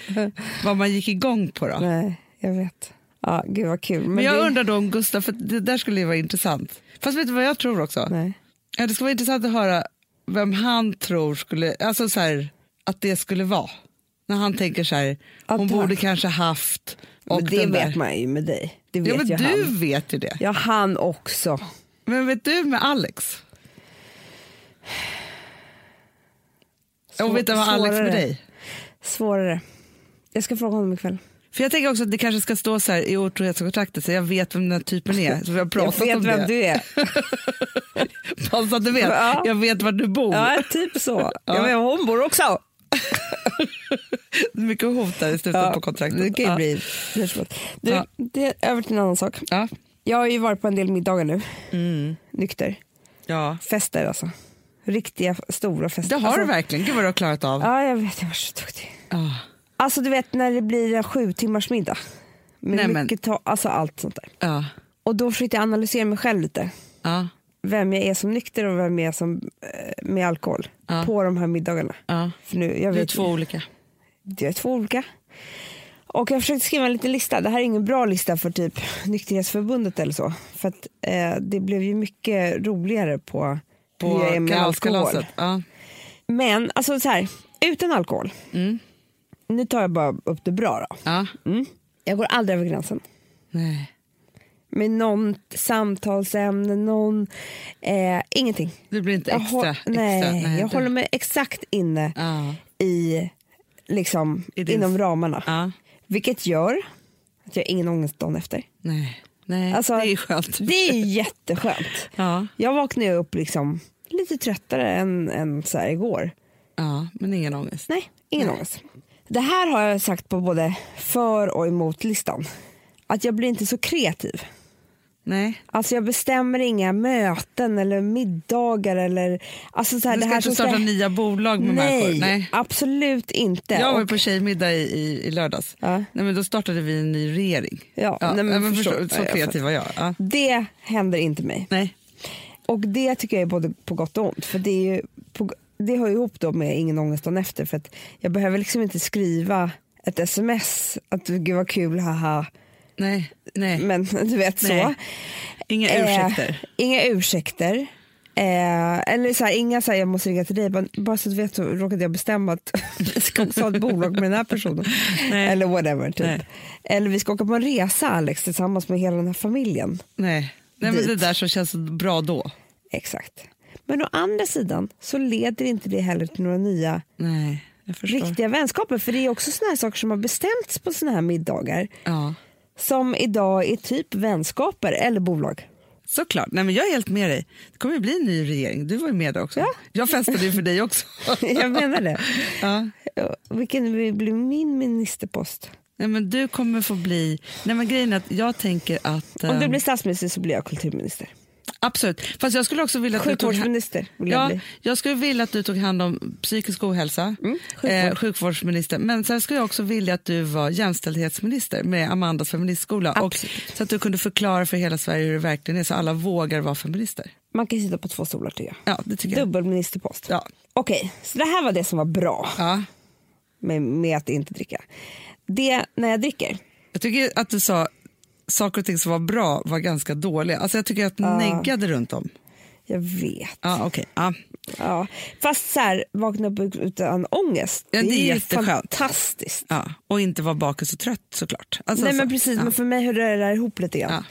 vad man gick igång på då. Nej, jag vet. Ja, gud vad kul. Men, Men jag det, undrar då om Gustav, för det där skulle ju vara intressant. Fast vet du vad jag tror också? Nej. Ja, det skulle vara intressant att höra vem han tror skulle, alltså så här, att det skulle vara. När han tänker så här, Att hon han- borde kanske haft. Och Men det vet man ju med dig. Det vet Ja, men ju du han. vet ju det. Ja, han också. Men vet du med Alex? Och vet du vad Alex med dig? Svårare. Jag ska fråga honom ikväll. För jag tänker också att det kanske ska stå så här i otrohetskontraktet så jag vet vem den här typen är. Så vi har Jag pratat vet om vem det. du är. Fast att du vet, Ja. jag vet var du bor. Ja, typ så. Ja. Jag vet hon bor också. Mycket hot där i slutet på kontraktet. Det kan ju ja. bli. Du, Ja. det är över till en annan sak. Ja. Jag har ju varit på en del middagar nu. Mm. Nykter. ja. Fester alltså. Riktiga stora fester. Det har alltså, du verkligen. Gud vad du har klarat av. Ja, jag vet. Jag var så duktig. Ja. Alltså du vet när det blir en sju timmars middag. Med Nej, men- mycket ta- alltså allt sånt där. Ja. Och då försökte jag analysera mig själv lite. Ja. Vem jag är som nykter och vem jag är som eh, med alkohol. Ja. På de här middagarna. ja. För nu, jag Du är vet, två olika. Det är två olika. Och jag försökte skriva en liten lista. Det här är ingen bra lista för typ Nykterhetsförbundet eller så. För att eh, det blev ju mycket roligare på, hur jag är På med alkohol. Ja. Men alltså så här, utan alkohol. Mm. Nu tar jag bara upp det bra då. ja. Mm. Jag går aldrig över gränsen. Nej. Med någon samtalsämne, någon, eh, ingenting. Du blir inte Jag extra. hå- extra nej, jag du- håller mig exakt inne Ja. i, liksom, I din- inom ramarna. Ja. Vilket gör att jag har ingen ångest dagen efter. Nej. Nej, Alltså, det är skönt. Det är jätteskönt. Ja. Jag vaknade upp liksom lite tröttare än, än så här igår. ja, men ingen ångest. Nej, ingen ångest. Det här har jag sagt på både för och emot-listan. Att jag blir inte så kreativ. Nej. Alltså jag bestämmer inga möten eller middagar eller... Alltså så här, Du det ska här inte starta nya bolag med Nej, människor? Nej. absolut inte. Jag var Och- på tjejmiddag i, i, i lördags. Ja. Nej, men då startade vi en ny regering. Ja, Ja, nej, men men förstå- så kreativ var jag. Ja. Det händer inte mig. Nej. Och det tycker jag är både på gott och ont. För det, är på, det hör ihop då med ingen ångest dagen efter. För att jag behöver liksom inte skriva ett sms att gud vad kul, haha. Nej, nej. Men du vet så. Nej. Inga Eh, ursäkter. inga ursäkter. Eh, eller så här, inga så här, jag måste ringa till dig, bara, bara så att du vet så råkade jag bestämma att vi ska ha ett bolag med den här personen. Nej. Eller whatever. Typ. Nej. Eller vi ska åka på en resa Alex tillsammans med hela den här familjen. Nej, nej men Dit. det där som känns så bra då. Exakt. Men å andra sidan så leder inte det heller till några nya Nej, riktiga vänskaper. För det är också såna här saker som har bestämts på såna här middagar Ja, som idag är typ vänskaper eller bolag. såklart. Nej, men jag är helt med dig. Det kommer ju bli en ny regering. Du var ju med där också. Ja. Jag festade ju för dig också. Jag menar det. ja. Vilken blir min ministerpost? Nej, men du kommer få bli... Nej, men grejen är att jag tänker att... Om du ehm, blir statsminister så blir jag kulturminister. Absolut. Fast jag skulle också vilja att du tog... Sjukvårdsminister jag Ja, jag skulle vilja att du tog hand om psykisk ohälsa, Mm, sjukvård. eh, sjukvårdsminister. Men sen skulle jag också vilja att du var jämställdhetsminister med Amandas feministskola. Och, så att du kunde förklara för hela Sverige hur det verkligen är så alla vågar vara feminister. Man kan sitta på två stolar tycker jag. Ja, det tycker jag. Dubbelministerpost. Ja. Okej, så det här var det som var bra Ja. med, med att inte dricka. Det när jag dricker. Jag tycker att du sa saker och ting som var bra var ganska dåliga. Alltså jag tycker att du neggade runt om. Jag vet. Ja, okej. Ja. Ja. Fast så här, vakna upp utan ångest. Ja, det är ju jätteskönt. fantastiskt. Ja. Och inte vara bakis och trött såklart. Alltså, Nej så- men precis, ja. men för mig hör det där ihop lite grann. Ja.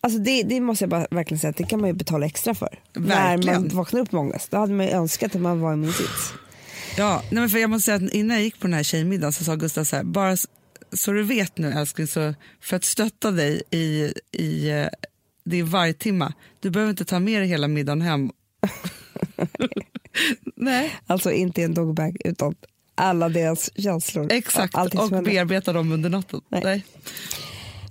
Alltså det, det måste jag bara verkligen säga att det kan man ju betala extra för. När Verkligen. man vaknar upp med ångest. Då hade man ju önskat att man var i min sits. Ja, nej men för jag måste säga att innan jag gick på den här tjejmiddagen så sa Gustav så här, bara så du vet nu älskling, så för att stötta dig i, i eh, din vargtimma, du behöver inte ta med dig hela middagen hem. nej, Alltså inte i en dogbag utan alla deras känslor. exakt, och händer. bearbeta dem under natten. Nej. Nej.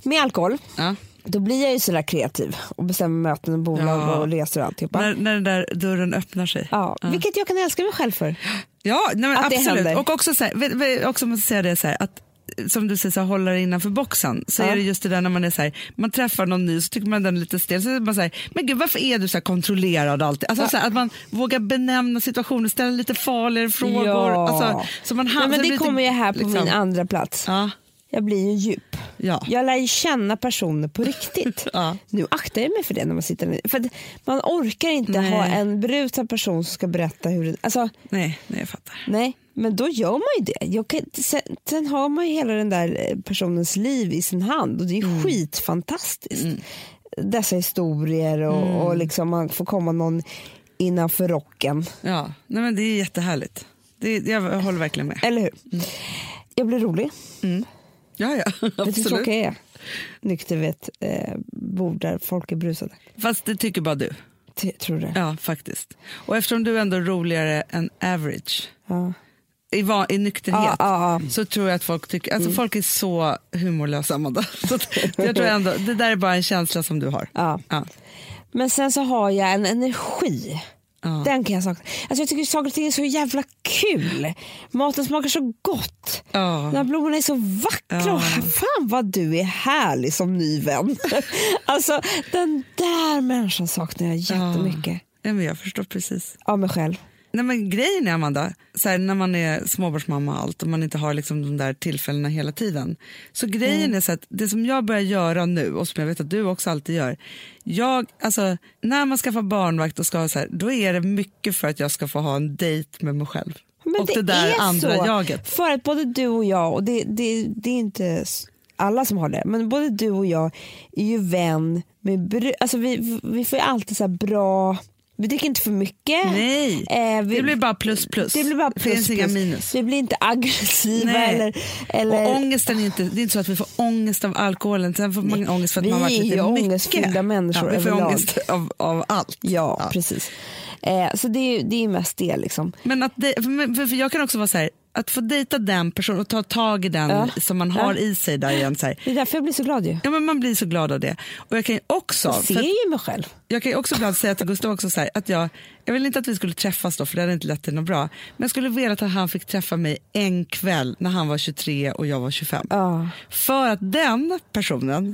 Med alkohol, Ja. då blir jag ju sådär kreativ och bestämmer möten och bolag Ja. och resor och alltihopa. När, när den där dörren öppnar sig. Ja, Vilket jag kan älska mig själv för. Ja, nej absolut. Och också, så här, också måste säga det så här, att som du säger, så här, hålla det innanför boxen. Så Ja. är det just det där när man är så här, man träffar någon ny så tycker man den är lite stel. Så är man så här, men gud varför är du så här kontrollerad alltid? Alltså, så här, att man vågar benämna situationer, ställa lite farligare frågor. Ja. Alltså, så man Nej, hamnar- men så det lite, kommer ju här på liksom- min andra plats. Ja, Jag blir ju djup. ja. Jag lär ju känna personer på riktigt. Ja. Nu aktar jag mig för det när man sitter. För man orkar inte Nej. ha en brusad person som ska berätta hur det... Alltså, Nej, nej, jag fattar. nej, men då gör man ju det. Jag kan, sen, sen har man ju hela den där eh, personens liv i sin hand och det är Mm. skitfantastiskt. Dessa historier och, Mm. och liksom man får komma någon innanför rocken. Ja, nej, men det är jättehärligt. Det, jag håller verkligen med. Eller hur? Jag blir rolig. Ja, ja, tråkig jag är? Nykter vid ett eh, bord där folk är brusade. Fast det tycker bara du. T- tror det? Ja, faktiskt. Och eftersom du ändå är roligare än average Ja. i, va- i nykterhet Ja, Mm. så tror jag att folk tycker, alltså folk är så humorlösa Amanda. Så jag tror ändå, det där är bara en känsla som du har. Ja. Men sen så har jag en energi. Ja. Den kan jag sakna. Alltså jag tycker saker och ting är så jävla kul. Maten smakar så gott. Ja. De här blommorna är så vackra. Ja. Och fan vad du är härlig som ny vän. alltså den där människan saknar jag jättemycket. Ja, men jag förstår precis. Av mig själv. Nej, men grejen är Amanda, så här, när man är småbarnsmamma och allt och man inte har liksom de där tillfällena hela tiden. Så grejen Mm. är så att det som jag börjar göra nu och som jag vet att du också alltid gör. Jag, alltså, när man skaffar barnvakt och ska så här, då är det mycket för att jag ska få ha en dejt med mig själv. Men och det, där är andra så. jaget. För att både du och jag, och det, det, det är inte alla som har det, men både du och jag är ju vän med bru- alltså vi, vi får ju alltid så här bra, vi dricker inte för mycket. Nej, Eh, vi- det blir bara plus plus. Det blir bara plus, finns inga plus. minus. Vi blir inte aggressiva Nej. eller... eller Och ångesten är inte, det är inte så att vi får ångest av alkoholen, sen får man ångest för att Vi man varit är lite mycket. ångestfyllda människor ja, Vi får överlag. ångest av, av allt. ja, precis. Eh, så det är, det är mest det. Liksom. Men att det, för, för jag kan också vara så här, att få dejta den personen och ta tag i den Ja. som man har Ja. i sig där igen. Så här. Det är därför jag blir så glad ju. Ja, men man blir så glad av det. Och jag kan ju också, Jag ser ju mig själv. jag kan ju också ibland säga till Gustav också så här, att jag, jag vill inte att vi skulle träffas då för det hade inte lett till något bra. Men jag skulle vilja att han fick träffa mig en kväll när han var 23 och jag var 25. Ja, För att den personen,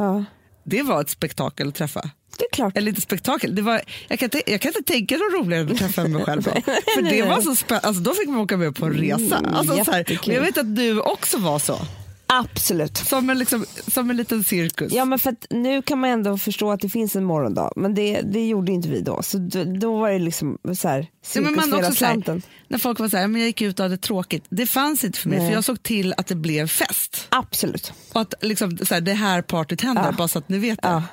det var ett spektakel att träffa. Det är klart. Eller inte spektakel, det var, jag, kan inte, jag kan inte tänka något roligare än att träffa mig själv då. För det var så spä- alltså, då fick man åka med på en resa. Mm, Alltså, så här, jag vet att du också var så. Absolut. Som en, liksom, som en liten cirkus. Ja men för att nu kan man ändå förstå att det finns en morgondag men det, det gjorde inte vi då. Så då, då var det liksom så här, Ja, cirkus men man hela också så här, när folk var så här, men jag gick ut och hade tråkigt. Det fanns inte för mig, Nej. för jag såg till att det blev fest. Absolut. Och att liksom, så här, det här partyt händer, Ja. bara så att ni vet det. Ja.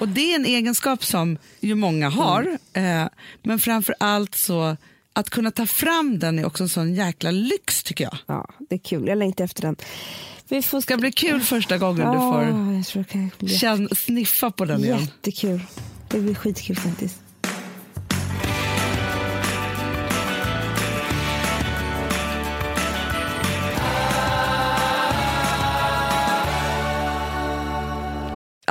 Och det är en egenskap som ju många har, Mm. eh, men framför allt så att kunna ta fram den är också en sån jäkla lyx tycker jag. ja, det är kul. Jag längtar efter den. Vi får... Ska bli kul första gången du Ja, får jag kan bli känn, sniffa på den igen. jättekul. Det blir skitkul faktiskt.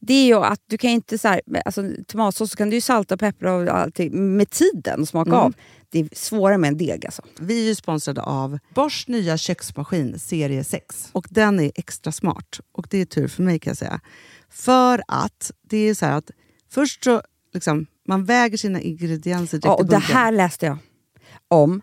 Det är ju att du kan inte så här, alltså, tomatsås så kan du ju salta och peppra och allting med tiden och smaka av. Det är svårare med en deg alltså. Vi är ju sponsrade av Bosch nya köksmaskin serie 6. Och den är extra smart. Och det är tur för mig kan jag säga. För att det är så här att först så liksom, man väger sina ingredienser direkt Ja, i och det bunken. här läste jag om.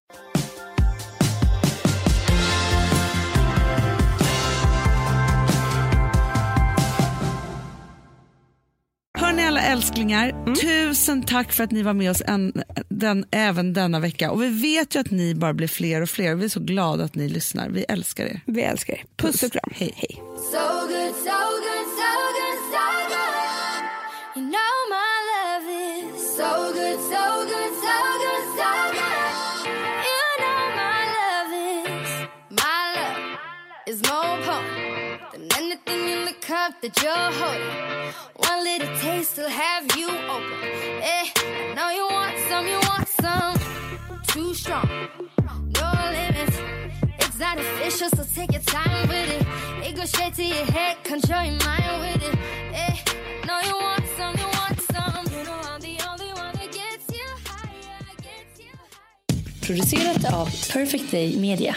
Hörni alla älsklingar, Mm. tusen tack för att ni var med oss en, den, även denna vecka. Och vi vet ju att ni bara blir fler och fler. Vi är så glada att ni lyssnar. Vi älskar er. Vi älskar er. Puss och kram. Hej. Hej. So good, so good, so good, the you're holding. One little taste will have you open. Eh, I know you want some, you want some. Too strong, no limits. It's artificial, so take your time with it. It goes straight to your head, control your mind with it. Eh, I know you want some, you want some. You know I'm the only one that gets you higher, gets you higher. Producerat av Perfect Day Media.